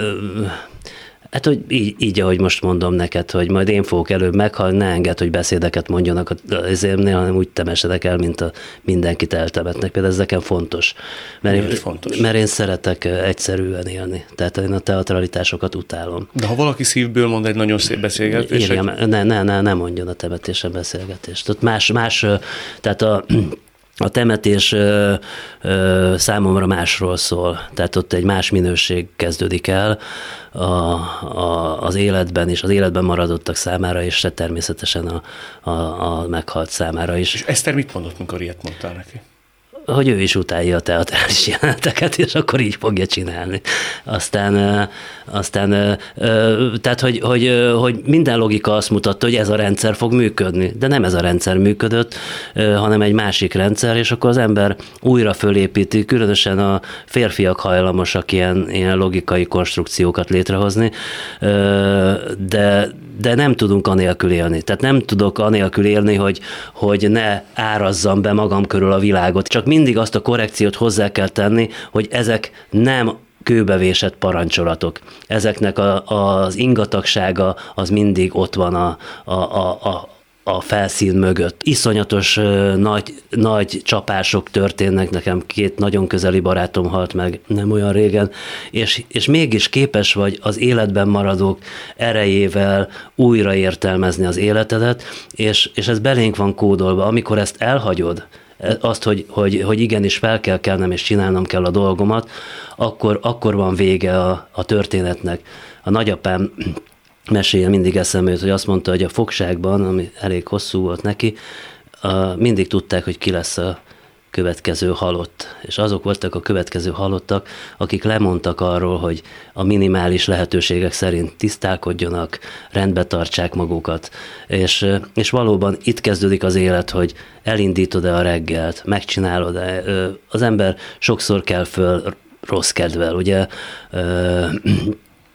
Hát, hogy így, így, ahogy most mondom neked, hogy majd én fogok előbb meghalni, ne enged, hogy beszédeket mondjanak azért néha hanem úgy temesedek el, mint a mindenkit eltemetnek. Például ez nekem fontos. Mert, én, fontos. mert én szeretek egyszerűen élni. Tehát én a teatralitásokat utálom. De ha valaki szívből mond egy nagyon szép beszélgetést. Írjam, ne, ne, ne, ne mondjon a temetésen beszélgetést. Ott más, más, tehát a a temetés ö, ö, számomra másról szól, tehát ott egy más minőség kezdődik el a, a, az életben és az életben maradottak számára, és természetesen a, a, a meghalt számára is. És Eszter mit mondott, mikor ilyet mondtál neki? Hogy ő is utálja a teatrális [LAUGHS] jeleneteket, és akkor így fogja csinálni. Aztán, aztán tehát, hogy, hogy, hogy minden logika azt mutatta, hogy ez a rendszer fog működni, de nem ez a rendszer működött, hanem egy másik rendszer, és akkor az ember újra fölépíti, különösen a férfiak hajlamosak ilyen, ilyen logikai konstrukciókat létrehozni, de, de nem tudunk anélkül élni. Tehát nem tudok anélkül élni, hogy, hogy ne árazzam be magam körül a világot. Csak mindig azt a korrekciót hozzá kell tenni, hogy ezek nem kőbevésett parancsolatok. Ezeknek a, az ingatagsága az mindig ott van a, a, a, a, felszín mögött. Iszonyatos nagy, nagy csapások történnek, nekem két nagyon közeli barátom halt meg nem olyan régen, és, és mégis képes vagy az életben maradók erejével újra értelmezni az életedet, és, és ez belénk van kódolva. Amikor ezt elhagyod, azt, hogy, hogy, hogy igenis fel kell kelnem és csinálnom kell a dolgomat, akkor, akkor van vége a, a történetnek. A nagyapám mesél mindig eszembe jut, hogy azt mondta, hogy a fogságban, ami elég hosszú volt neki, mindig tudták, hogy ki lesz a következő halott. És azok voltak a következő halottak, akik lemondtak arról, hogy a minimális lehetőségek szerint tisztálkodjanak, rendbe tartsák magukat. És, és valóban itt kezdődik az élet, hogy elindítod-e a reggelt, megcsinálod-e. Az ember sokszor kell föl rossz kedvel, ugye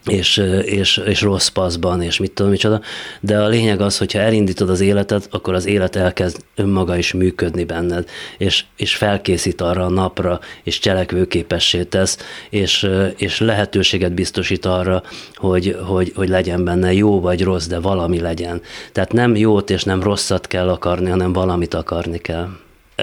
és, és, és rossz paszban, és mit tudom micsoda, de a lényeg az, hogyha elindítod az életet, akkor az élet elkezd önmaga is működni benned, és, és felkészít arra a napra, és cselekvőképessé tesz, és, és lehetőséget biztosít arra, hogy, hogy, hogy legyen benne jó vagy rossz, de valami legyen. Tehát nem jót és nem rosszat kell akarni, hanem valamit akarni kell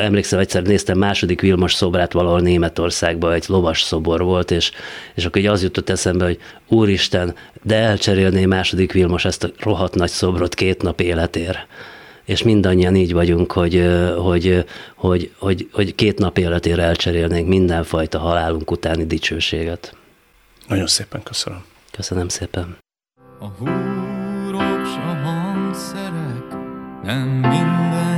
emlékszem, egyszer néztem második Vilmos szobrát valahol Németországban, egy lovas szobor volt, és, és akkor így az jutott eszembe, hogy úristen, de elcserélné második Vilmos ezt a rohadt nagy szobrot két nap életér. és mindannyian így vagyunk, hogy, hogy, hogy, hogy, hogy két nap életére elcserélnénk mindenfajta halálunk utáni dicsőséget. Nagyon szépen köszönöm. Köszönöm szépen. A húrok a hangszerek nem mindenkinek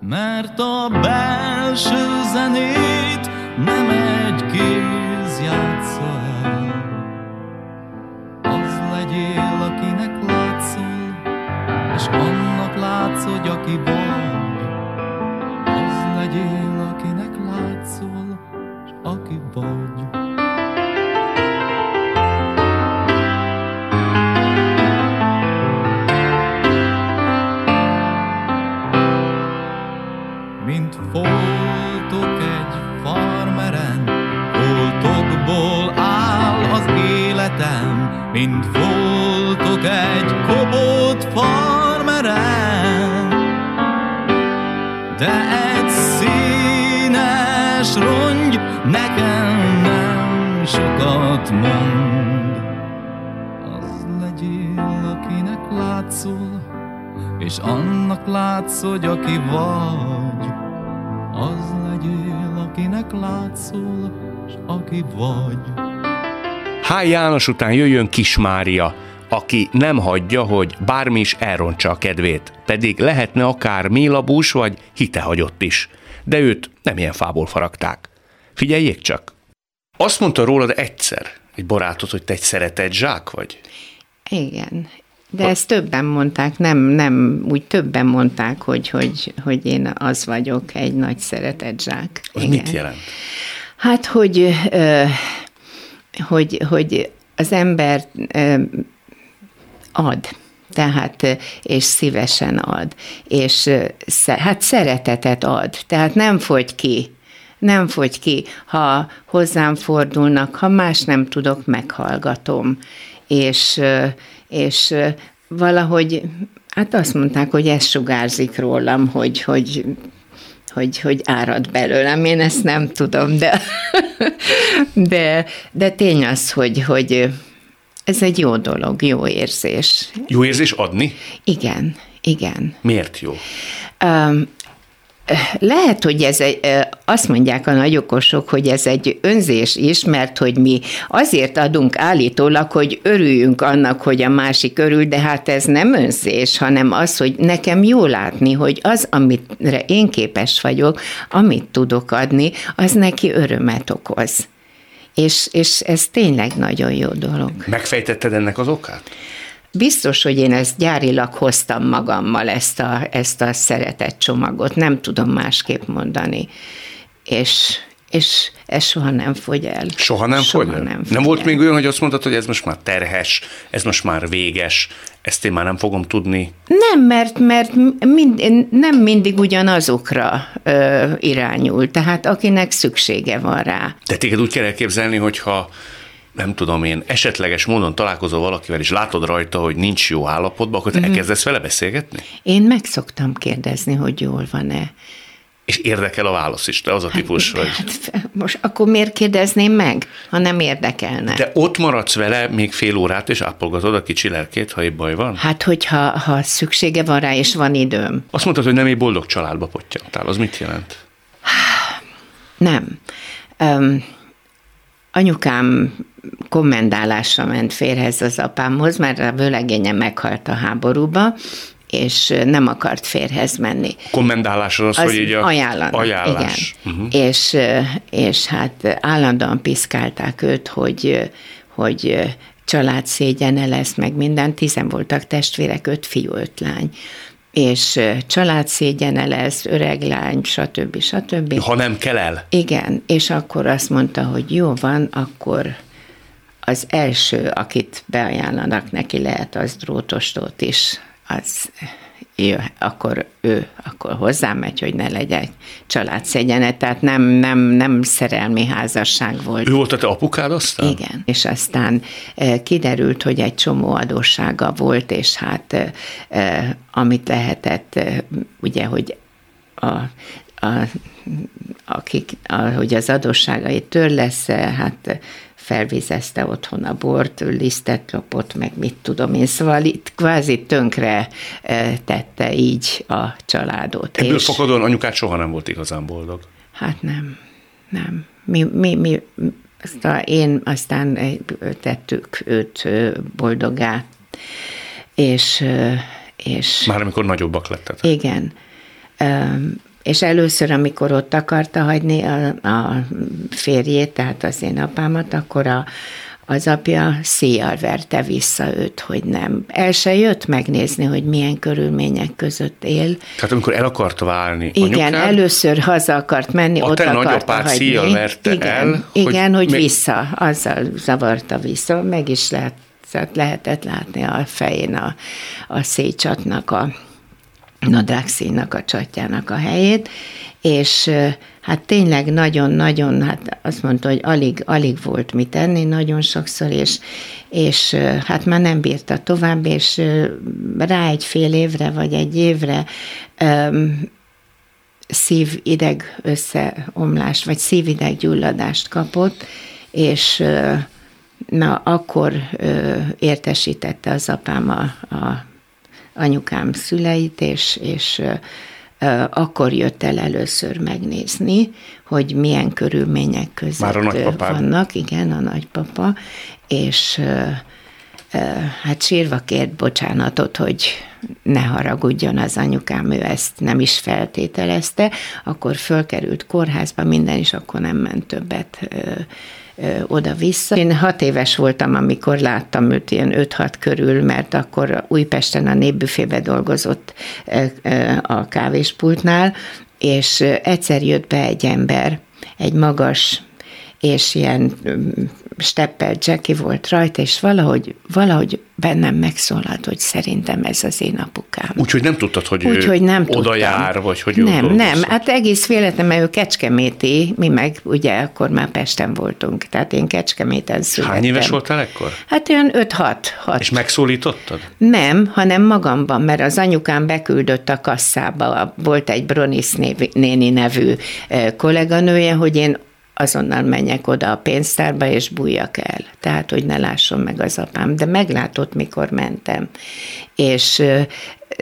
mert a belső zenét nem egy kéz játsza el. Az legyél, akinek látszol, és annak látsz, hogy aki vagy. Az legyél, akinek látszol, és aki vagy. Mint foltok egy kobott farmeren. De egy színes rongy nekem nem sokat mond. Az legyél, akinek látszol, és annak látsz, hogy aki vagy. Az legyél, akinek látszol, és aki vagy. Háj János után jöjjön Kis Mária, aki nem hagyja, hogy bármi is elrontsa a kedvét, pedig lehetne akár mélabús vagy hitehagyott is. De őt nem ilyen fából faragták. Figyeljék csak! Azt mondta rólad egyszer egy barátod, hogy te egy szeretett zsák vagy. Igen. De ezt többen mondták, nem, nem, úgy többen mondták, hogy, hogy, hogy én az vagyok, egy nagy szeretett zsák. Az Igen. mit jelent? Hát, hogy, ö, hogy, hogy az ember ad, tehát, és szívesen ad, és hát szeretetet ad, tehát nem fogy ki, nem fogy ki, ha hozzám fordulnak, ha más nem tudok, meghallgatom, és, és valahogy, hát azt mondták, hogy ez sugárzik rólam, hogy, hogy hogy, hogy árad belőlem, én ezt nem tudom, de, de, de tény az, hogy, hogy ez egy jó dolog, jó érzés. Jó érzés adni? Igen, igen. Miért jó? Um, lehet, hogy ez egy, azt mondják a nagyokosok, hogy ez egy önzés is, mert hogy mi azért adunk állítólag, hogy örüljünk annak, hogy a másik örül, de hát ez nem önzés, hanem az, hogy nekem jó látni, hogy az, amire én képes vagyok, amit tudok adni, az neki örömet okoz. És, és ez tényleg nagyon jó dolog. Megfejtetted ennek az okát? Biztos, hogy én ezt gyárilag hoztam magammal, ezt a, ezt a szeretett csomagot, nem tudom másképp mondani. És, és ez soha nem fogy el. Soha nem soha fogy el? Nem, fogy nem volt el. még olyan, hogy azt mondtad, hogy ez most már terhes, ez most már véges, ezt én már nem fogom tudni. Nem, mert, mert mind, nem mindig ugyanazokra ö, irányul, tehát akinek szüksége van rá. De téged úgy kell elképzelni, hogyha nem tudom én, esetleges módon találkozol valakivel, és látod rajta, hogy nincs jó állapotban, akkor te Mhm. elkezdesz vele beszélgetni? Én meg szoktam kérdezni, hogy jól van-e. És érdekel a válasz is, te az a típus vagy. Hát, most akkor miért kérdezném meg, ha nem érdekelne? De ott maradsz vele még fél órát, és ápolgatod a kicsi lelkét, ha épp baj van? Hát, hogyha ha szüksége van rá, és van időm. Azt mondtad, hogy nem egy boldog családba pottyantál, az mit jelent? Nem. Um, anyukám kommendálásra ment férhez az apámhoz, mert a vőlegénye meghalt a háborúba, és nem akart férhez menni. Kommendálás az, az hogy így a ajánlanak, ajánlás. Igen. Uh-huh. És, és hát állandóan piszkálták őt, hogy, hogy család szégyene lesz, meg minden. Tizen voltak testvérek, öt fiú, öt lány és család szégyene lesz, öreg lány, stb. stb. Ha nem kell el. Igen, és akkor azt mondta, hogy jó van, akkor az első, akit beajánlanak neki, lehet az drótostót is, az jó, akkor ő akkor hozzám megy, hogy ne legyen családszegyene, tehát nem, nem, nem szerelmi házasság volt. Ő volt a te apukád aztán? Igen, és aztán e, kiderült, hogy egy csomó adóssága volt, és hát e, e, amit lehetett, ugye, hogy a, a, akik, a, hogy az adósságait törlesz, hát felvizezte otthon a bort, lisztet lopott, meg mit tudom én, szóval itt kvázi tönkre tette így a családot. Ebből és... fakadóan anyukát soha nem volt igazán boldog. Hát nem, nem. Mi, mi, mi aztán én aztán tettük őt boldogá, és, és... Már amikor nagyobbak lettek. Igen. És először, amikor ott akarta hagyni a, a férjét, tehát az én apámat, akkor a, az apja szíjjal verte vissza őt, hogy nem. El se jött megnézni, hogy milyen körülmények között él. Tehát amikor el akart válni Igen, anyukád, először haza akart menni, a ott te akarta hagyni. szíjjal verte igen, el, igen, hogy, még... vissza, azzal zavarta vissza, meg is lehet, lehetett látni a fején a, a szécsatnak a nadrágszínnak a csatjának a helyét, és hát tényleg nagyon-nagyon, hát azt mondta, hogy alig, alig volt mit enni nagyon sokszor, és, és hát már nem bírta tovább, és rá egy fél évre, vagy egy évre um, szívideg összeomlást, vagy szívideg gyulladást kapott, és na, akkor értesítette az apám a, a anyukám szüleit, és, és akkor jött el először megnézni, hogy milyen körülmények között Már a vannak, igen, a nagypapa, és hát sírva kért bocsánatot, hogy ne haragudjon az anyukám, ő ezt nem is feltételezte, akkor fölkerült kórházba minden, és akkor nem ment többet oda-vissza. Én hat éves voltam, amikor láttam őt ilyen 5-6 körül, mert akkor Újpesten a népbüfébe dolgozott a kávéspultnál, és egyszer jött be egy ember, egy magas és ilyen steppel Jackie volt rajta, és valahogy, valahogy bennem megszólalt, hogy szerintem ez az én apukám. Úgyhogy nem tudtad, hogy Úgy, ő hogy nem oda tudtam. jár, vagy hogy Nem, nem, hát egész véletlen, mert ő kecskeméti, mi meg ugye akkor már Pesten voltunk, tehát én kecskeméten születtem. Hány éves voltál ekkor? Hát olyan 5-6. És megszólítottad? Nem, hanem magamban, mert az anyukám beküldött a kasszába, volt egy Bronis néni nevű kolléganője, hogy én azonnal menjek oda a pénztárba, és bújjak el. Tehát, hogy ne lásson meg az apám. De meglátott, mikor mentem. És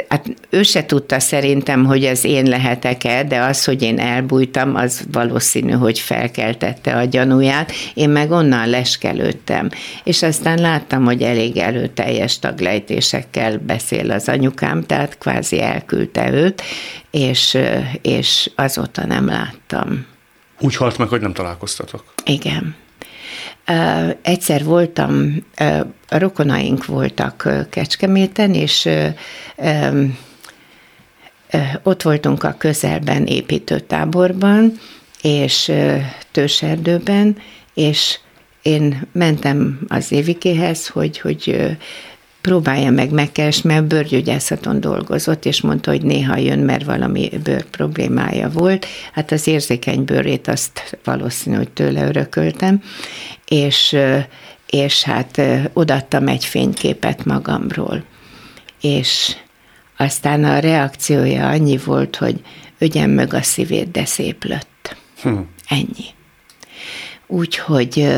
hát ő se tudta szerintem, hogy ez én lehetek-e, de az, hogy én elbújtam, az valószínű, hogy felkeltette a gyanúját. Én meg onnan leskelődtem. És aztán láttam, hogy elég előteljes taglejtésekkel beszél az anyukám, tehát kvázi elküldte őt, és, és azóta nem láttam. Úgy halt meg, hogy nem találkoztatok. Igen. Egyszer voltam, rokonaink voltak Kecskeméten, és ott voltunk a közelben építőtáborban, és tőserdőben, és én mentem az Évikéhez, hogy, hogy próbálja meg megkeresni, mert bőrgyógyászaton dolgozott, és mondta, hogy néha jön, mert valami bőr problémája volt. Hát az érzékeny bőrét azt valószínű, hogy tőle örököltem, és, és hát odattam egy fényképet magamról. És aztán a reakciója annyi volt, hogy ögyem meg a szívét, de szép lett. Hm. Ennyi. Úgyhogy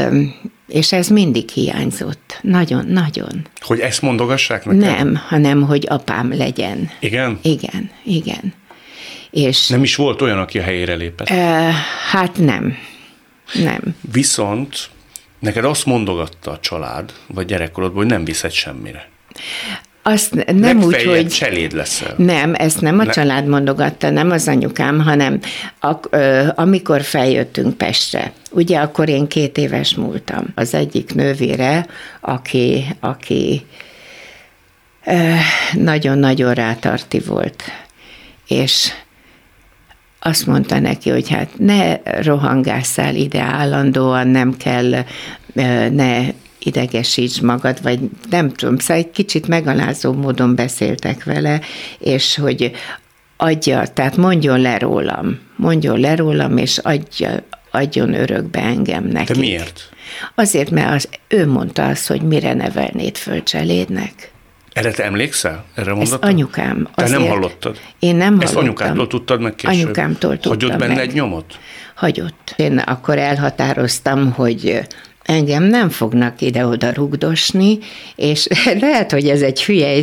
és ez mindig hiányzott. Nagyon, nagyon. Hogy ezt mondogassák nekem? Nem, hanem hogy apám legyen. Igen? Igen, igen. És, nem is volt olyan, aki a helyére lépett? E, hát nem. Nem. Viszont neked azt mondogatta a család, vagy gyerekkorodban, hogy nem viszed semmire. Azt nem úgy, hogy... cseléd leszel. Nem, ezt nem a ne. család mondogatta, nem az anyukám, hanem ak, ö, amikor feljöttünk Pestre, ugye akkor én két éves múltam. Az egyik nővére, aki, aki nagyon-nagyon rátarti volt, és azt mondta neki, hogy hát ne rohangásszál ide állandóan, nem kell, ne idegesíts magad, vagy nem tudom, szóval egy kicsit megalázó módon beszéltek vele, és hogy adja, tehát mondjon le rólam, mondjon le rólam, és adja, adjon örökbe engem neki. De miért? Azért, mert az, ő mondta azt, hogy mire nevelnéd föl cselédnek. Erre te emlékszel? Erre Ezt mondtad? anyukám. Te nem hallotod? Én nem Ezt hallottam. anyukádtól tudtad meg később? Anyukámtól tudtam Hagyott benne meg. egy nyomot? Hagyott. Én akkor elhatároztam, hogy engem nem fognak ide-oda rugdosni, és [LAUGHS] lehet, hogy ez egy hülye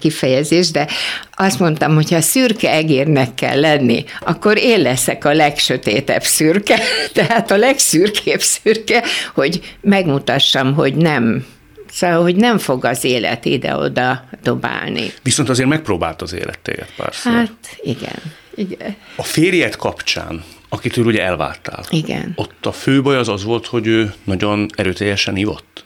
kifejezés, de azt mondtam, hogy ha szürke egérnek kell lenni, akkor én leszek a legsötétebb szürke, [LAUGHS] tehát a legszürkébb szürke, hogy megmutassam, hogy nem, szóval, hogy nem fog az élet ide-oda dobálni. Viszont azért megpróbált az élet téged párszor. Hát igen, igen, A férjed kapcsán, akitől ugye elváltál, igen. ott a fő baj az az volt, hogy ő nagyon erőteljesen ivott.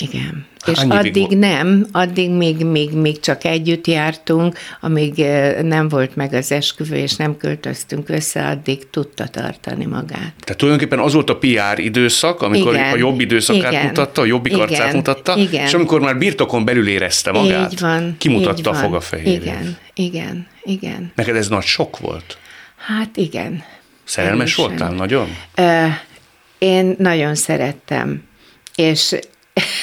Igen. Hány és addig volt? nem, addig még, még, még csak együtt jártunk, amíg nem volt meg az esküvő, és nem költöztünk össze, addig tudta tartani magát. Tehát tulajdonképpen az volt a PR időszak, amikor Igen. a jobb időszakát Igen. mutatta, a jobbik arcát Igen. mutatta, Igen. és amikor már birtokon belül érezte magát, így van. kimutatta így a van. fogafehérjét. Igen, igen, igen. Neked ez nagy sok volt? Hát igen. Szerelmes Erősen. voltál nagyon? Ö, Én nagyon szerettem, és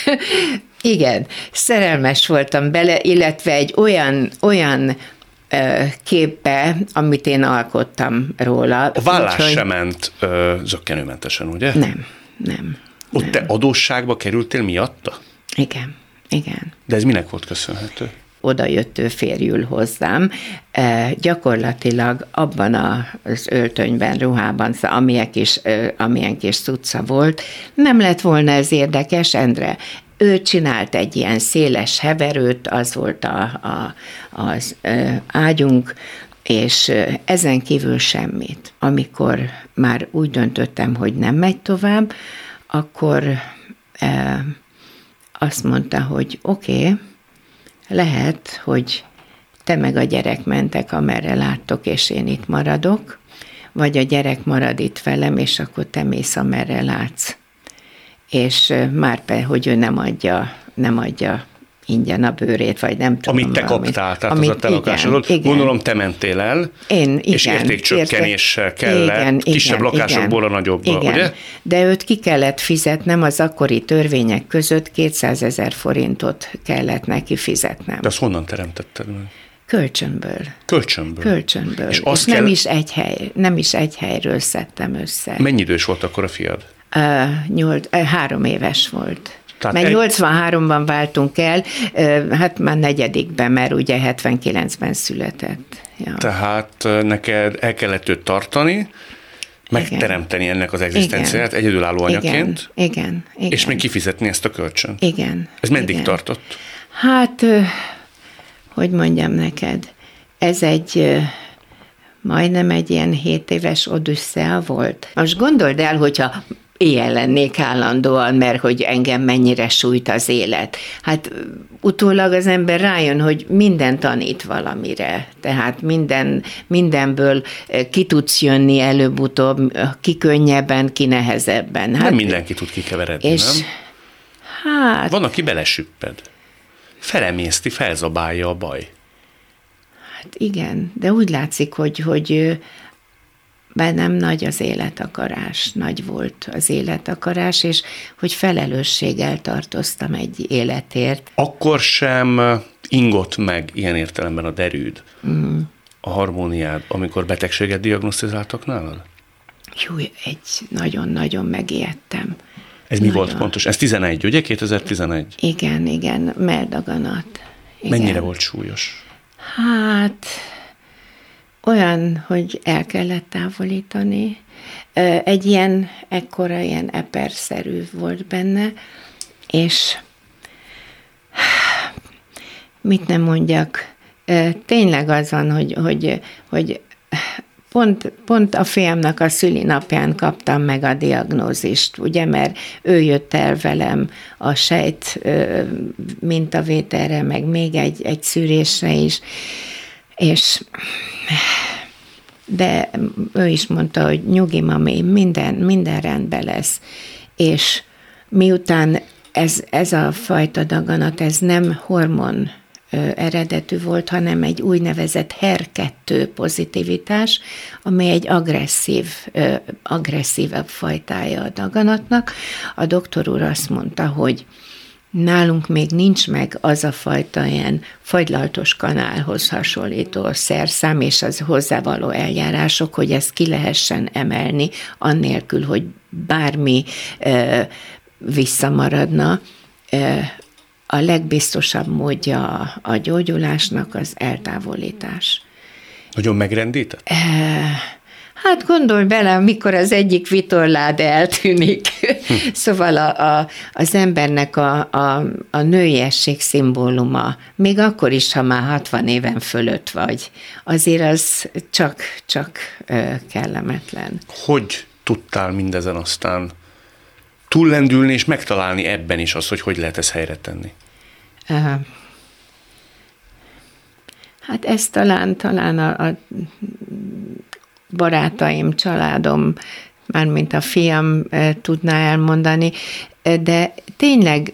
[LAUGHS] igen, szerelmes voltam bele, illetve egy olyan, olyan ö, képbe, amit én alkottam róla. A vállás úgyhogy- sem ment ö, zöggenőmentesen, ugye? Nem, nem. Ott te adósságba kerültél miatta? Igen, igen. De ez minek volt köszönhető? Oda jött ő férjül hozzám, e, gyakorlatilag abban az öltönyben, ruhában, szóval amilyen kis, ö, amilyen kis cucca volt, nem lett volna ez érdekes, Endre. Ő csinált egy ilyen széles heverőt, az volt a, a, az ö, ágyunk, és ö, ezen kívül semmit. Amikor már úgy döntöttem, hogy nem megy tovább, akkor e, azt mondta, hogy oké, okay, lehet, hogy te meg a gyerek mentek, amerre láttok, és én itt maradok, vagy a gyerek marad itt velem, és akkor te mész, amerre látsz. És már pe, hogy ő nem adja, nem adja ingyen a bőrét, vagy nem tudom. Amit te valamit. kaptál, tehát amit, az a te lakásodon. igen, igen. Gondolom te mentél el, Én, igen, és értékcsökkenéssel kellett kisebb lakásokból a nagyobbba, igen. ugye? De őt ki kellett fizetnem, az akkori törvények között 200 ezer forintot kellett neki fizetnem. De azt honnan teremtetted meg? Kölcsönből. Kölcsönből. Kölcsönből. És azt és nem, kell- is egy hely, nem is egy helyről szedtem össze. Mennyi idős volt akkor a fiad? Uh, nyolc, uh, három éves volt. Tehát mert egy- 83-ban váltunk el, hát már negyedikben, mert ugye 79-ben született. Ja. Tehát neked el kellett őt tartani, megteremteni ennek az egzisztenciáját egyedülálló anyaként, Igen, igen, igen. és még kifizetni ezt a kölcsön. Igen. Ez meddig igen. tartott? Hát, hogy mondjam neked, ez egy majdnem egy ilyen 7 éves odüsszea volt. Most gondold el, hogyha ilyen lennék állandóan, mert hogy engem mennyire sújt az élet. Hát utólag az ember rájön, hogy minden tanít valamire. Tehát minden, mindenből ö, ki tudsz jönni előbb-utóbb, ki könnyebben, ki nehezebben. Hát, nem mindenki tud kikeveredni, és, nem? Hát, Van, aki belesüpped. Felemészti, felzabálja a baj. Hát igen, de úgy látszik, hogy, hogy bennem nagy az életakarás, nagy volt az életakarás, és hogy felelősséggel tartoztam egy életért. Akkor sem ingott meg ilyen értelemben a derűd, mm. a harmóniád, amikor betegséget diagnosztizáltak nálad? Jó, egy nagyon-nagyon megijedtem. Ez mi Nagyon. volt pontos? Ez 11, ugye? 2011? Igen, igen, meldaganat. Igen. Mennyire volt súlyos? Hát, olyan, hogy el kellett távolítani. Egy ilyen, ekkora ilyen eperszerű volt benne, és [SIGHS] mit nem mondjak, tényleg az van, hogy, hogy, hogy pont, pont a fiamnak a szülinapján kaptam meg a diagnózist, ugye, mert ő jött el velem a sejt mintavételre, meg még egy, egy szűrésre is, és de ő is mondta, hogy nyugi, mami, minden, minden rendben lesz. És miután ez, ez a fajta daganat, ez nem hormon eredetű volt, hanem egy úgynevezett HER2 pozitivitás, ami egy agresszív, agresszívebb fajtája a daganatnak. A doktor úr azt mondta, hogy nálunk még nincs meg az a fajta ilyen fagylaltos kanálhoz hasonlító szerszám és az hozzávaló eljárások, hogy ezt ki lehessen emelni, annélkül, hogy bármi e, visszamaradna. E, a legbiztosabb módja a gyógyulásnak az eltávolítás. Nagyon megrendített? E, Hát gondolj bele, mikor az egyik vitorlád eltűnik. Hm. szóval a, a, az embernek a, a, a nőiesség szimbóluma, még akkor is, ha már 60 éven fölött vagy, azért az csak, csak kellemetlen. Hogy tudtál mindezen aztán túllendülni és megtalálni ebben is azt, hogy hogy lehet ezt helyre tenni? Hát ez talán, talán a, a barátaim, családom, mármint a fiam tudná elmondani, de tényleg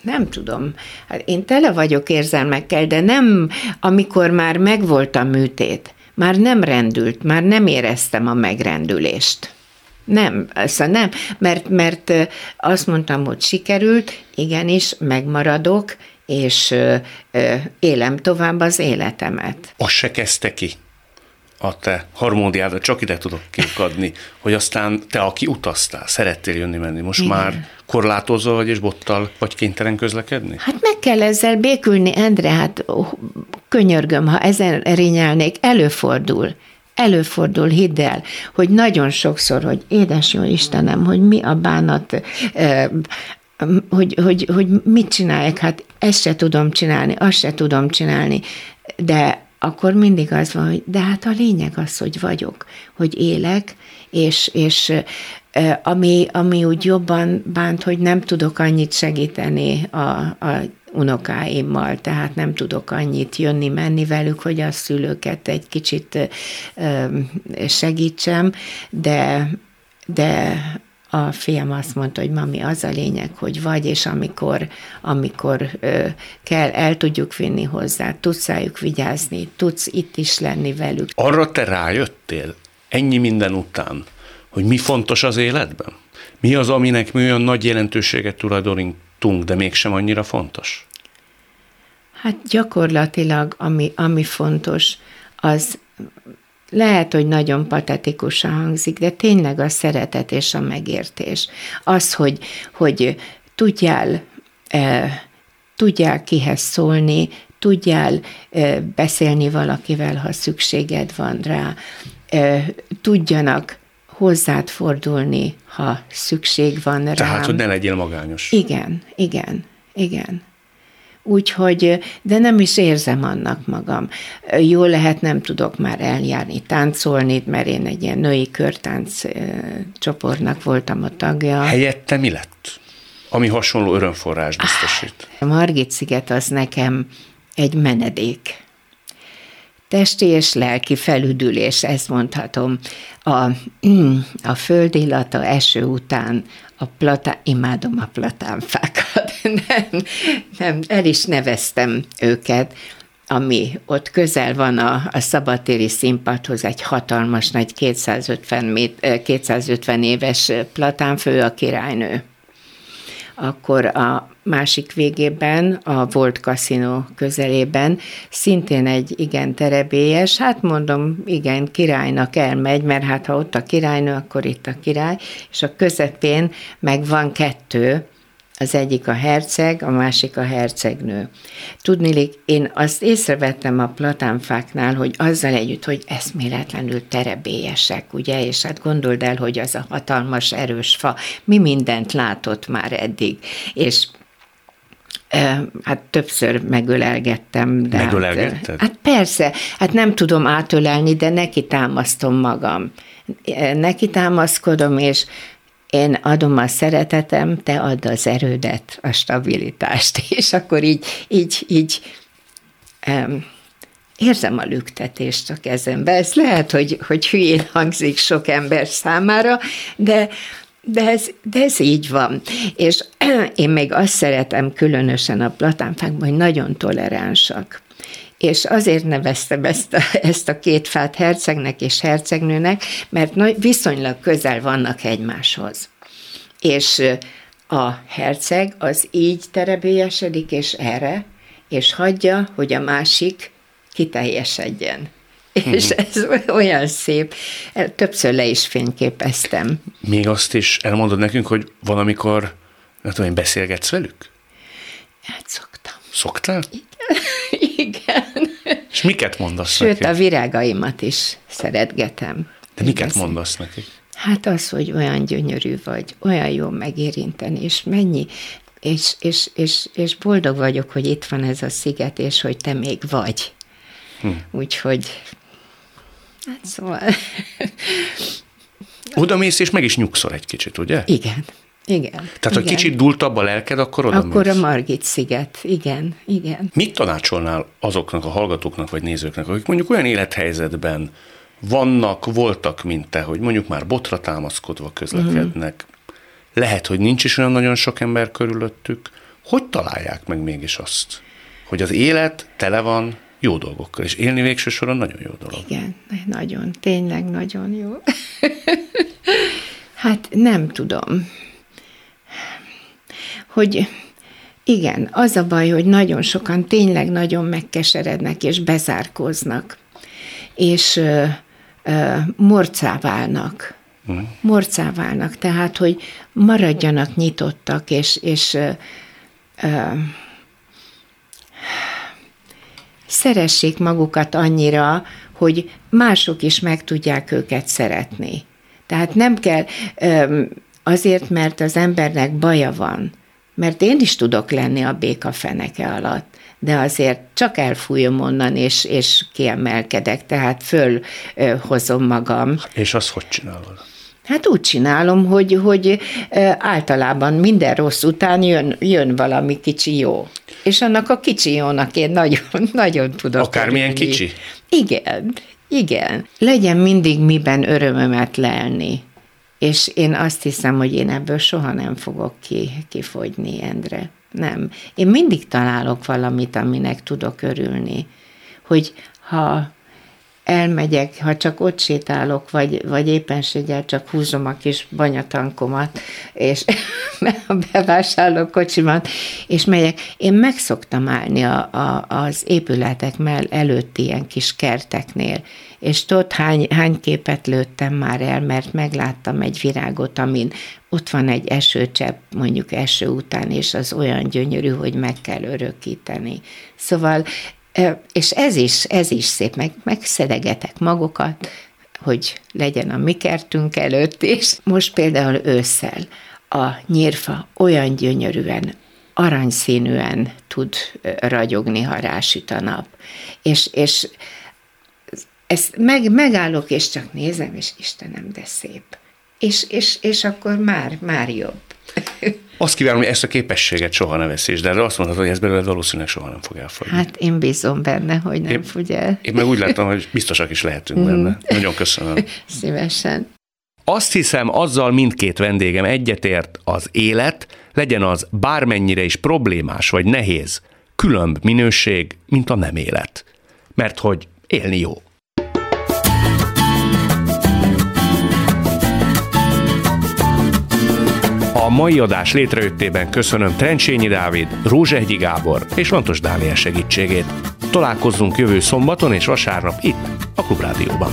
nem tudom. Hát én tele vagyok érzelmekkel, de nem, amikor már megvolt a műtét, már nem rendült, már nem éreztem a megrendülést. Nem, szóval nem, mert, mert azt mondtam, hogy sikerült, igenis, megmaradok, és élem tovább az életemet. Azt se kezdte ki? A te harmóniádat csak ide tudok kiukadni, hogy aztán te, aki utaztál, szerettél jönni-menni, most Igen. már korlátozva vagy és bottal vagy kénytelen közlekedni? Hát meg kell ezzel békülni, Endre, hát oh, könyörgöm, ha ezen rinyálnék, előfordul. Előfordul, hidd el, hogy nagyon sokszor, hogy édes jó Istenem, hogy mi a bánat, hogy, hogy, hogy mit csinálják, hát ezt se tudom csinálni, azt se tudom csinálni, de akkor mindig az van, hogy de hát a lényeg az, hogy vagyok, hogy élek, és, és ami, ami úgy jobban bánt, hogy nem tudok annyit segíteni a, a unokáimmal, tehát nem tudok annyit jönni-menni velük, hogy a szülőket egy kicsit segítsem, de, de a fiam azt mondta, hogy mami, az a lényeg, hogy vagy, és amikor, amikor ö, kell, el tudjuk vinni hozzá, tudsz rájuk vigyázni, tudsz itt is lenni velük. Arra te rájöttél, ennyi minden után, hogy mi fontos az életben? Mi az, aminek mi olyan nagy jelentőséget tulajdonítunk, de mégsem annyira fontos? Hát gyakorlatilag, ami, ami fontos, az lehet, hogy nagyon patetikusan hangzik, de tényleg a szeretet és a megértés. Az, hogy, hogy tudjál, tudjál kihez szólni, tudjál beszélni valakivel, ha szükséged van rá, tudjanak hozzád fordulni, ha szükség van rá. Tehát, hogy ne legyél magányos. Igen, igen, igen. Úgyhogy, de nem is érzem annak magam. Jó lehet, nem tudok már eljárni, táncolni, mert én egy ilyen női körtánc csoportnak voltam a tagja. Helyette mi lett? Ami hasonló örömforrás biztosít. A Margit sziget az nekem egy menedék testi és lelki felüdülés, ezt mondhatom. A, a földillata eső után a platá, imádom a platánfákat, [LAUGHS] nem, nem, el is neveztem őket, ami ott közel van a, a szabatéri színpadhoz, egy hatalmas nagy 250, mét, 250 éves platánfő, a királynő. Akkor a másik végében, a Volt Casino közelében szintén egy igen terebélyes, hát mondom, igen, királynak elmegy, mert hát ha ott a királynő, akkor itt a király, és a közepén meg van kettő, az egyik a herceg, a másik a hercegnő. Tudnilik, én azt észrevettem a platánfáknál, hogy azzal együtt, hogy eszméletlenül terebélyesek, ugye, és hát gondold el, hogy az a hatalmas, erős fa, mi mindent látott már eddig, és Hát többször megölelgettem. De Megölelgetted? Hát, hát persze, hát nem tudom átölelni, de neki támasztom magam. Neki támaszkodom, és én adom a szeretetem, te add az erődet, a stabilitást, [LAUGHS] és akkor így, így, így um, érzem a lüktetést a kezembe. Ez lehet, hogy, hogy hülyén hangzik sok ember számára, de, de ez, de ez így van. És [CLEARS THROAT] én még azt szeretem különösen a platánfákban, hogy nagyon toleránsak és azért neveztem ezt a, [LAUGHS] ezt a két fát hercegnek és hercegnőnek, mert viszonylag közel vannak egymáshoz. És a herceg az így terebélyesedik, és erre, és hagyja, hogy a másik kiteljesedjen. És ez olyan szép. Többször le is fényképeztem. Még azt is elmondod nekünk, hogy van, amikor, nem tudom, én beszélgetsz velük? Hát szoktam. Szoktál? Igen. És miket mondasz Sőt, nekik? a virágaimat is szeretgetem. De miket Beszél- mondasz nekik? Hát az, hogy olyan gyönyörű vagy, olyan jó megérinteni, és mennyi, és, és, és, és boldog vagyok, hogy itt van ez a sziget, és hogy te még vagy. Hm. Úgyhogy, hát szóval, [LAUGHS] Oda mész, és meg is nyugszol egy kicsit, ugye? igen, igen. Tehát, ha igen. kicsit dultabb a lelked, akkor oda Akkor a mész. Margit sziget, igen, igen. Mit tanácsolnál azoknak a hallgatóknak vagy nézőknek, akik mondjuk olyan élethelyzetben vannak, voltak, mint te, hogy mondjuk már botra támaszkodva közlekednek, lehet, hogy nincs is olyan nagyon sok ember körülöttük, hogy találják meg mégis azt, hogy az élet tele van jó dolgokkal, és élni végső soron nagyon jó dolog. Igen, nagyon, tényleg nagyon jó. [LAUGHS] hát nem tudom. Hogy igen, az a baj, hogy nagyon sokan tényleg nagyon megkeserednek és bezárkóznak, és ö, ö, morcá válnak. Morcá válnak, tehát, hogy maradjanak nyitottak, és, és ö, ö, szeressék magukat annyira, hogy mások is meg tudják őket szeretni. Tehát nem kell azért, mert az embernek baja van, mert én is tudok lenni a béka feneke alatt, de azért csak elfújom onnan, és, és kiemelkedek, tehát fölhozom magam. És azt hogy csinálod? Hát úgy csinálom, hogy, hogy általában minden rossz után jön, jön valami kicsi jó. És annak a kicsi jónak én nagyon, [LAUGHS] nagyon tudok Akármilyen örülni. kicsi? Igen, igen. Legyen mindig miben örömömet lelni. És én azt hiszem, hogy én ebből soha nem fogok ki, kifogyni, Endre. Nem. Én mindig találok valamit, aminek tudok örülni. Hogy ha elmegyek, ha csak ott sétálok, vagy, vagy éppenséggel csak húzom a kis banyatankomat, és [LAUGHS] a bevásárlókocsimat, és megyek. Én meg szoktam állni a, a, az épületek mell előtt ilyen kis kerteknél, és tudod, hány, hány képet lőttem már el, mert megláttam egy virágot, amin ott van egy esőcsepp, mondjuk eső után, és az olyan gyönyörű, hogy meg kell örökíteni. Szóval És ez is, ez is szép, meg, megszedegetek magukat, hogy legyen a mi kertünk előtt is. Most például ősszel a nyírfa olyan gyönyörűen, aranyszínűen tud ragyogni, ha rásüt a nap. És, és ezt meg, megállok, és csak nézem, és Istenem, de szép. És, és, és akkor már, már jobb. [LAUGHS] Azt kívánom, hogy ezt a képességet soha ne veszíts, de erre azt mondod, hogy ez belőled valószínűleg soha nem fog elfogyni. Hát én bízom benne, hogy nem Én- fogy el. Én meg úgy láttam, hogy biztosak is lehetünk benne. Nagyon köszönöm. [LAUGHS] Szívesen. Azt hiszem, azzal mindkét vendégem egyetért, az élet, legyen az bármennyire is problémás vagy nehéz, különb minőség, mint a nem élet. Mert hogy élni jó. A mai adás létrejöttében köszönöm Trencsényi Dávid, Rózsehgyi Gábor és Lantos Dániel segítségét. Találkozzunk jövő szombaton és vasárnap itt, a Klubrádióban.